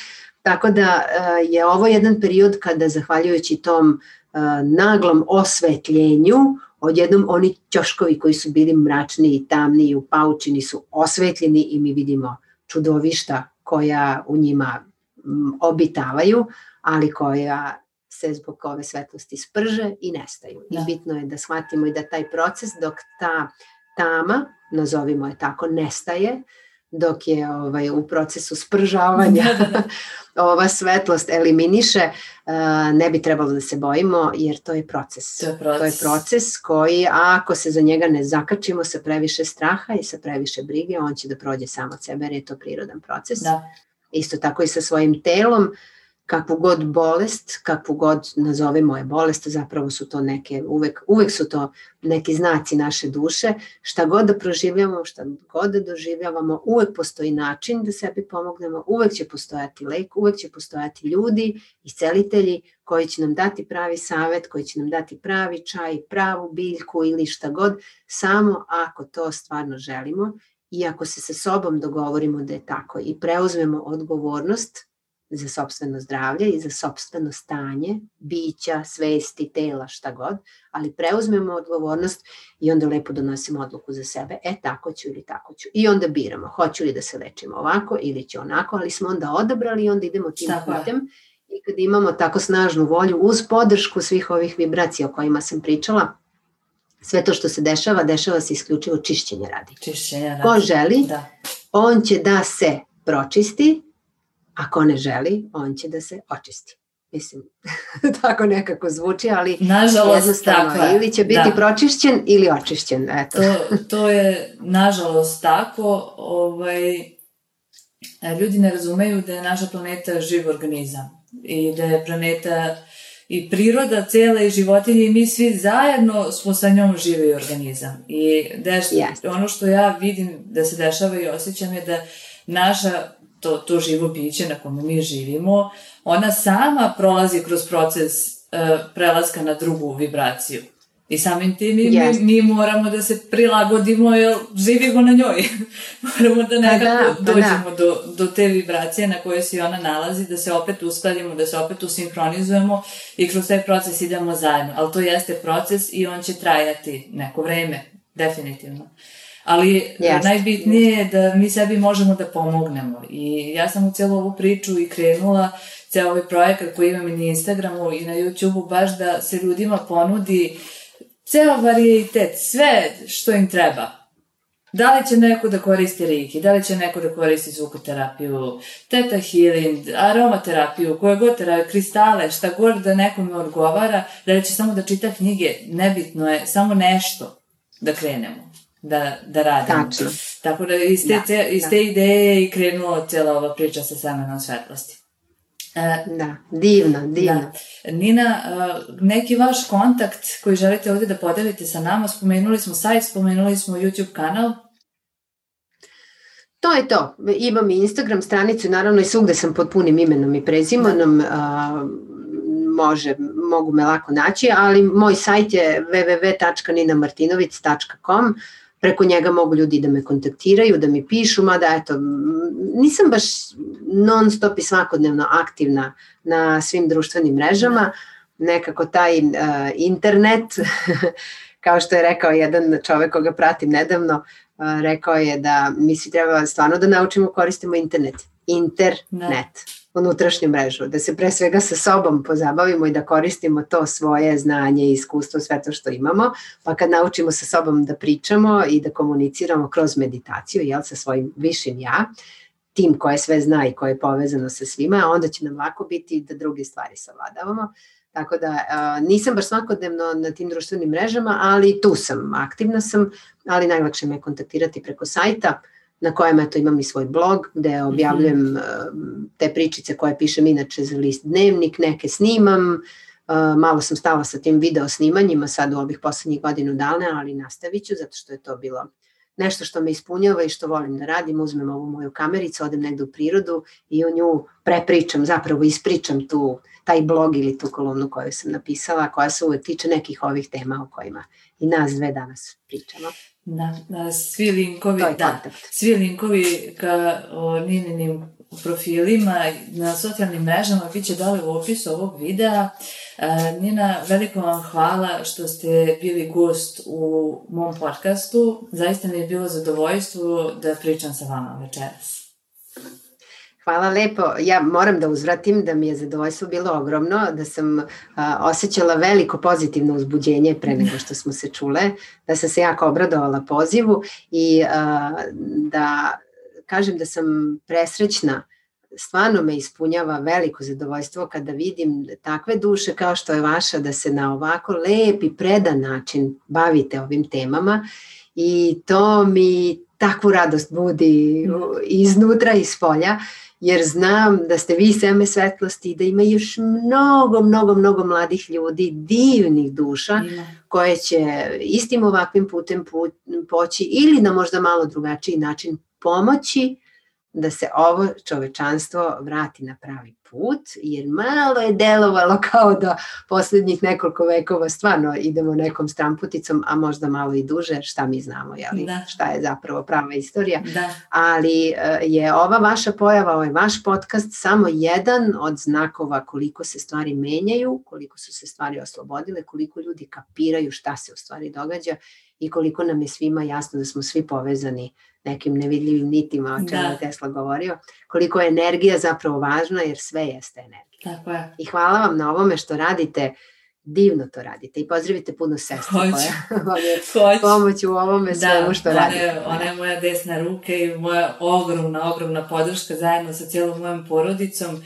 B: Tako da je ovo jedan period kada, zahvaljujući tom naglom osvetljenju, odjednom oni ćoškovi koji su bili mračni i tamni i upaučeni su osvetljeni i mi vidimo čudovišta koja u njima obitavaju, ali koja se zbog ove svetlosti sprže i nestaju. Da. I bitno je da shvatimo i da taj proces dok ta tama, nazovimo je tako, nestaje, dok je ovaj, u procesu spržavanja ova svetlost eliminiše, ne bi trebalo da se bojimo jer to je proces.
A: To je proces,
B: to je proces koji, ako se za njega ne zakačimo sa previše straha i sa previše brige, on će da prođe samo od sebe jer je to prirodan proces. Da. Isto tako i sa svojim telom, kakvu god bolest, kakvu god nazovemo je bolest, zapravo su to neke, uvek, uvek su to neki znaci naše duše, šta god da proživljamo, šta god da doživljavamo, uvek postoji način da sebi pomognemo, uvek će postojati lek, uvek će postojati ljudi, iscelitelji koji će nam dati pravi savet, koji će nam dati pravi čaj, pravu biljku ili šta god, samo ako to stvarno želimo i ako se sa sobom dogovorimo da je tako i preuzmemo odgovornost za sobstveno zdravlje i za sobstveno stanje, bića, svesti, tela, šta god, ali preuzmemo odgovornost i onda lepo donosimo odluku za sebe, e tako ću ili tako ću. I onda biramo, hoću li da se lečimo ovako ili će onako, ali smo onda odabrali i onda idemo tim putem i kad imamo tako snažnu volju uz podršku svih ovih vibracija o kojima sam pričala, sve to što se dešava, dešava se isključivo čišćenje radi.
A: Čišćenja radi.
B: Ko želi,
A: Da.
B: on će da se pročisti, a ko ne želi, on će da se očisti. Mislim, tako nekako zvuči, ali
A: Nažalost,
B: jednostavno
A: tako
B: ili će biti
A: Da.
B: pročišćen ili očišćen. Eto.
A: To, to je nažalost tako. Ovaj, ljudi ne razumeju da je naša planeta živ organizam i da je planeta i priroda cela i životinje i mi svi zajedno smo sa njom živi organizam. I deš,
B: Jeste.
A: ono što ja vidim da se dešava i osjećam je da naša to, to živo biće na kome mi živimo, ona sama prolazi kroz proces uh, prelaska na drugu vibraciju. I samim tim mi, mi,
B: Jeste.
A: mi moramo da se prilagodimo jer živimo na njoj. moramo da nekako
B: da, pa da.
A: dođemo do, do te vibracije na kojoj se ona nalazi, da se opet uskladimo, da se opet usinkronizujemo i kroz taj proces idemo zajedno. Ali to jeste proces i on će trajati neko vreme, definitivno. Ali
B: Jeste.
A: najbitnije je da mi sebi možemo da pomognemo. I ja sam u cijelu ovu priču i krenula ceo ovaj projekat koji imam i na Instagramu i na YouTubeu baš da se ljudima ponudi ceo varijetet, sve što im treba. Da li će neko da koristi reiki, da li će neko da koristi zvukoterapiju, teta healing, aromaterapiju, koje god terapiju, kristale, šta god da nekome odgovara, da li će samo da čita knjige, nebitno je, samo nešto da krenemo, da, da radimo.
B: Tačno.
A: Tako da iz te,
B: Da,
A: ce, iz
B: da.
A: te ideje je i krenula cijela ova priča sa semenom svetlosti. E,
B: Da, divno, divno.
A: da. Nina, uh, neki vaš kontakt koji želite ovdje da podelite sa nama, spomenuli smo sajt, spomenuli smo YouTube kanal.
B: To je to. Imam i Instagram stranicu, naravno i svugde sam pod punim imenom i prezimenom. A, može, mogu me lako naći, ali moj sajt je www.ninamartinovic.com preko njega mogu ljudi da me kontaktiraju, da mi pišu, mada eto, nisam baš non stop i svakodnevno aktivna na svim društvenim mrežama, nekako taj uh, internet, kao što je rekao jedan čovek koga pratim nedavno, uh, rekao je da mi svi treba stvarno da naučimo koristimo internet. Internet.
A: Da.
B: Unutrašnju mrežu, da se pre svega sa sobom pozabavimo i da koristimo to svoje znanje i iskustvo, sve to što imamo, pa kad naučimo sa sobom da pričamo i da komuniciramo kroz meditaciju, jel, sa svojim višim ja, tim koje sve zna i koje je povezano sa svima, onda će nam lako biti da druge stvari savladavamo. Tako da a, nisam baš svakodnevno na tim društvenim mrežama, ali tu sam, aktivna sam, ali najlakše me kontaktirati preko sajta na kojem eto imam i svoj blog gde objavljujem mm -hmm. te pričice koje pišem inače za list dnevnik, neke snimam, uh, malo sam stala sa tim video snimanjima sad u ovih poslednjih godinu dana, ali nastavit ću zato što je to bilo nešto što me ispunjava i što volim da radim, uzmem ovu moju kamericu, odem negde u prirodu i u nju prepričam, zapravo ispričam tu, taj blog ili tu kolumnu koju sam napisala, koja se uvek tiče nekih ovih tema o kojima i nas dve danas pričamo.
A: Da, da svi linkovi, da,
B: kontakt.
A: svi linkovi ka o, Nininim profilima na socijalnim mrežama bit će dole u opisu ovog videa. E, Nina, veliko vam hvala što ste bili gost u mom podcastu. Zaista mi je bilo zadovoljstvo da pričam sa vama večeras.
B: Hvala lepo. Ja moram da uzvratim da mi je zadovoljstvo bilo ogromno, da sam a, osjećala veliko pozitivno uzbuđenje pre nego što smo se čule, da sam se jako obradovala pozivu i a, da kažem da sam presrećna stvarno me ispunjava veliko zadovoljstvo kada vidim takve duše kao što je vaša da se na ovako lep i predan način bavite ovim temama i to mi takvu radost budi iznutra i iz polja jer znam da ste vi seme svetlosti i da ima još mnogo, mnogo, mnogo mladih ljudi, divnih duša
A: Ima.
B: koje će istim ovakvim putem put, poći ili na možda malo drugačiji način pomoći da se ovo čovečanstvo vrati na pravi put, jer malo je delovalo kao da poslednjih nekoliko vekova stvarno idemo nekom stramputicom, a možda malo i duže, šta mi znamo, jeli,
A: Da.
B: šta je zapravo prava istorija
A: Da,
B: ali e, je ova vaša pojava, ovaj vaš podcast samo jedan od znakova koliko se stvari menjaju, koliko su se stvari oslobodile, koliko ljudi kapiraju šta se u stvari događa i koliko nam je svima jasno da smo svi povezani nekim nevidljivim nitima o čemu
A: Da.
B: Tesla govorio, koliko je energija zapravo važna jer sve jeste energija.
A: Tako je.
B: I hvala vam na ovome što radite divno to radite i pozdravite puno sestru koja vam je pomoć u ovome da, svemu što
A: ona
B: radite.
A: Ona je moja desna ruka i moja ogromna, ogromna podrška zajedno sa cijelom mojom porodicom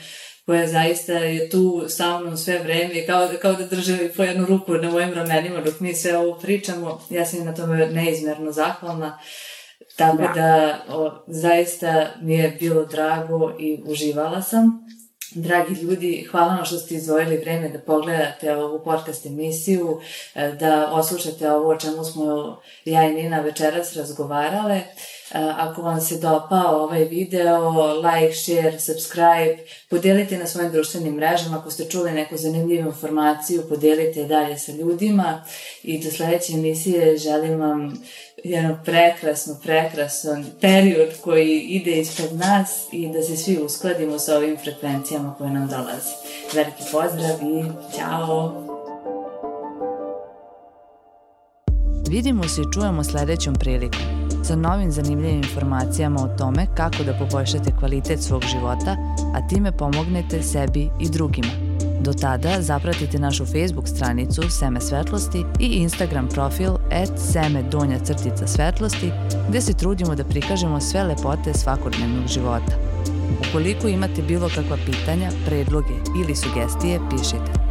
A: koja zaista je tu sa mnom sve vreme, kao, kao da drže po jednu ruku na mojim ramenima dok mi sve ovo pričamo. Ja sam na tome neizmerno zahvalna. Tako da, da o, zaista mi je bilo drago i uživala sam. Dragi ljudi, hvala vam što ste izdvojili vreme da pogledate ovu podcast emisiju, e, da oslušate ovo o čemu smo ja i Nina večeras razgovarale. Ako vam se dopao ovaj video, like, share, subscribe, podelite na svojim društvenim mrežama. Ako ste čuli neku zanimljivu informaciju, podelite dalje sa ljudima. I do sledeće emisije želim vam jedan prekrasno, prekrasan period koji ide ispred nas i da se svi uskladimo sa ovim frekvencijama koje nam dolazi. Veliki pozdrav i ćao!
C: Vidimo se i čujemo sledećom prilikom sa novim zanimljivim informacijama o tome kako da poboljšate kvalitet svog života, a time pomognete sebi i drugima. Do tada zapratite našu Facebook stranicu Seme svetlosti i Instagram profil at seme donja crtica svetlosti gde se trudimo da prikažemo sve lepote svakodnevnog života. Ukoliko imate bilo kakva pitanja, predloge ili sugestije, pišite.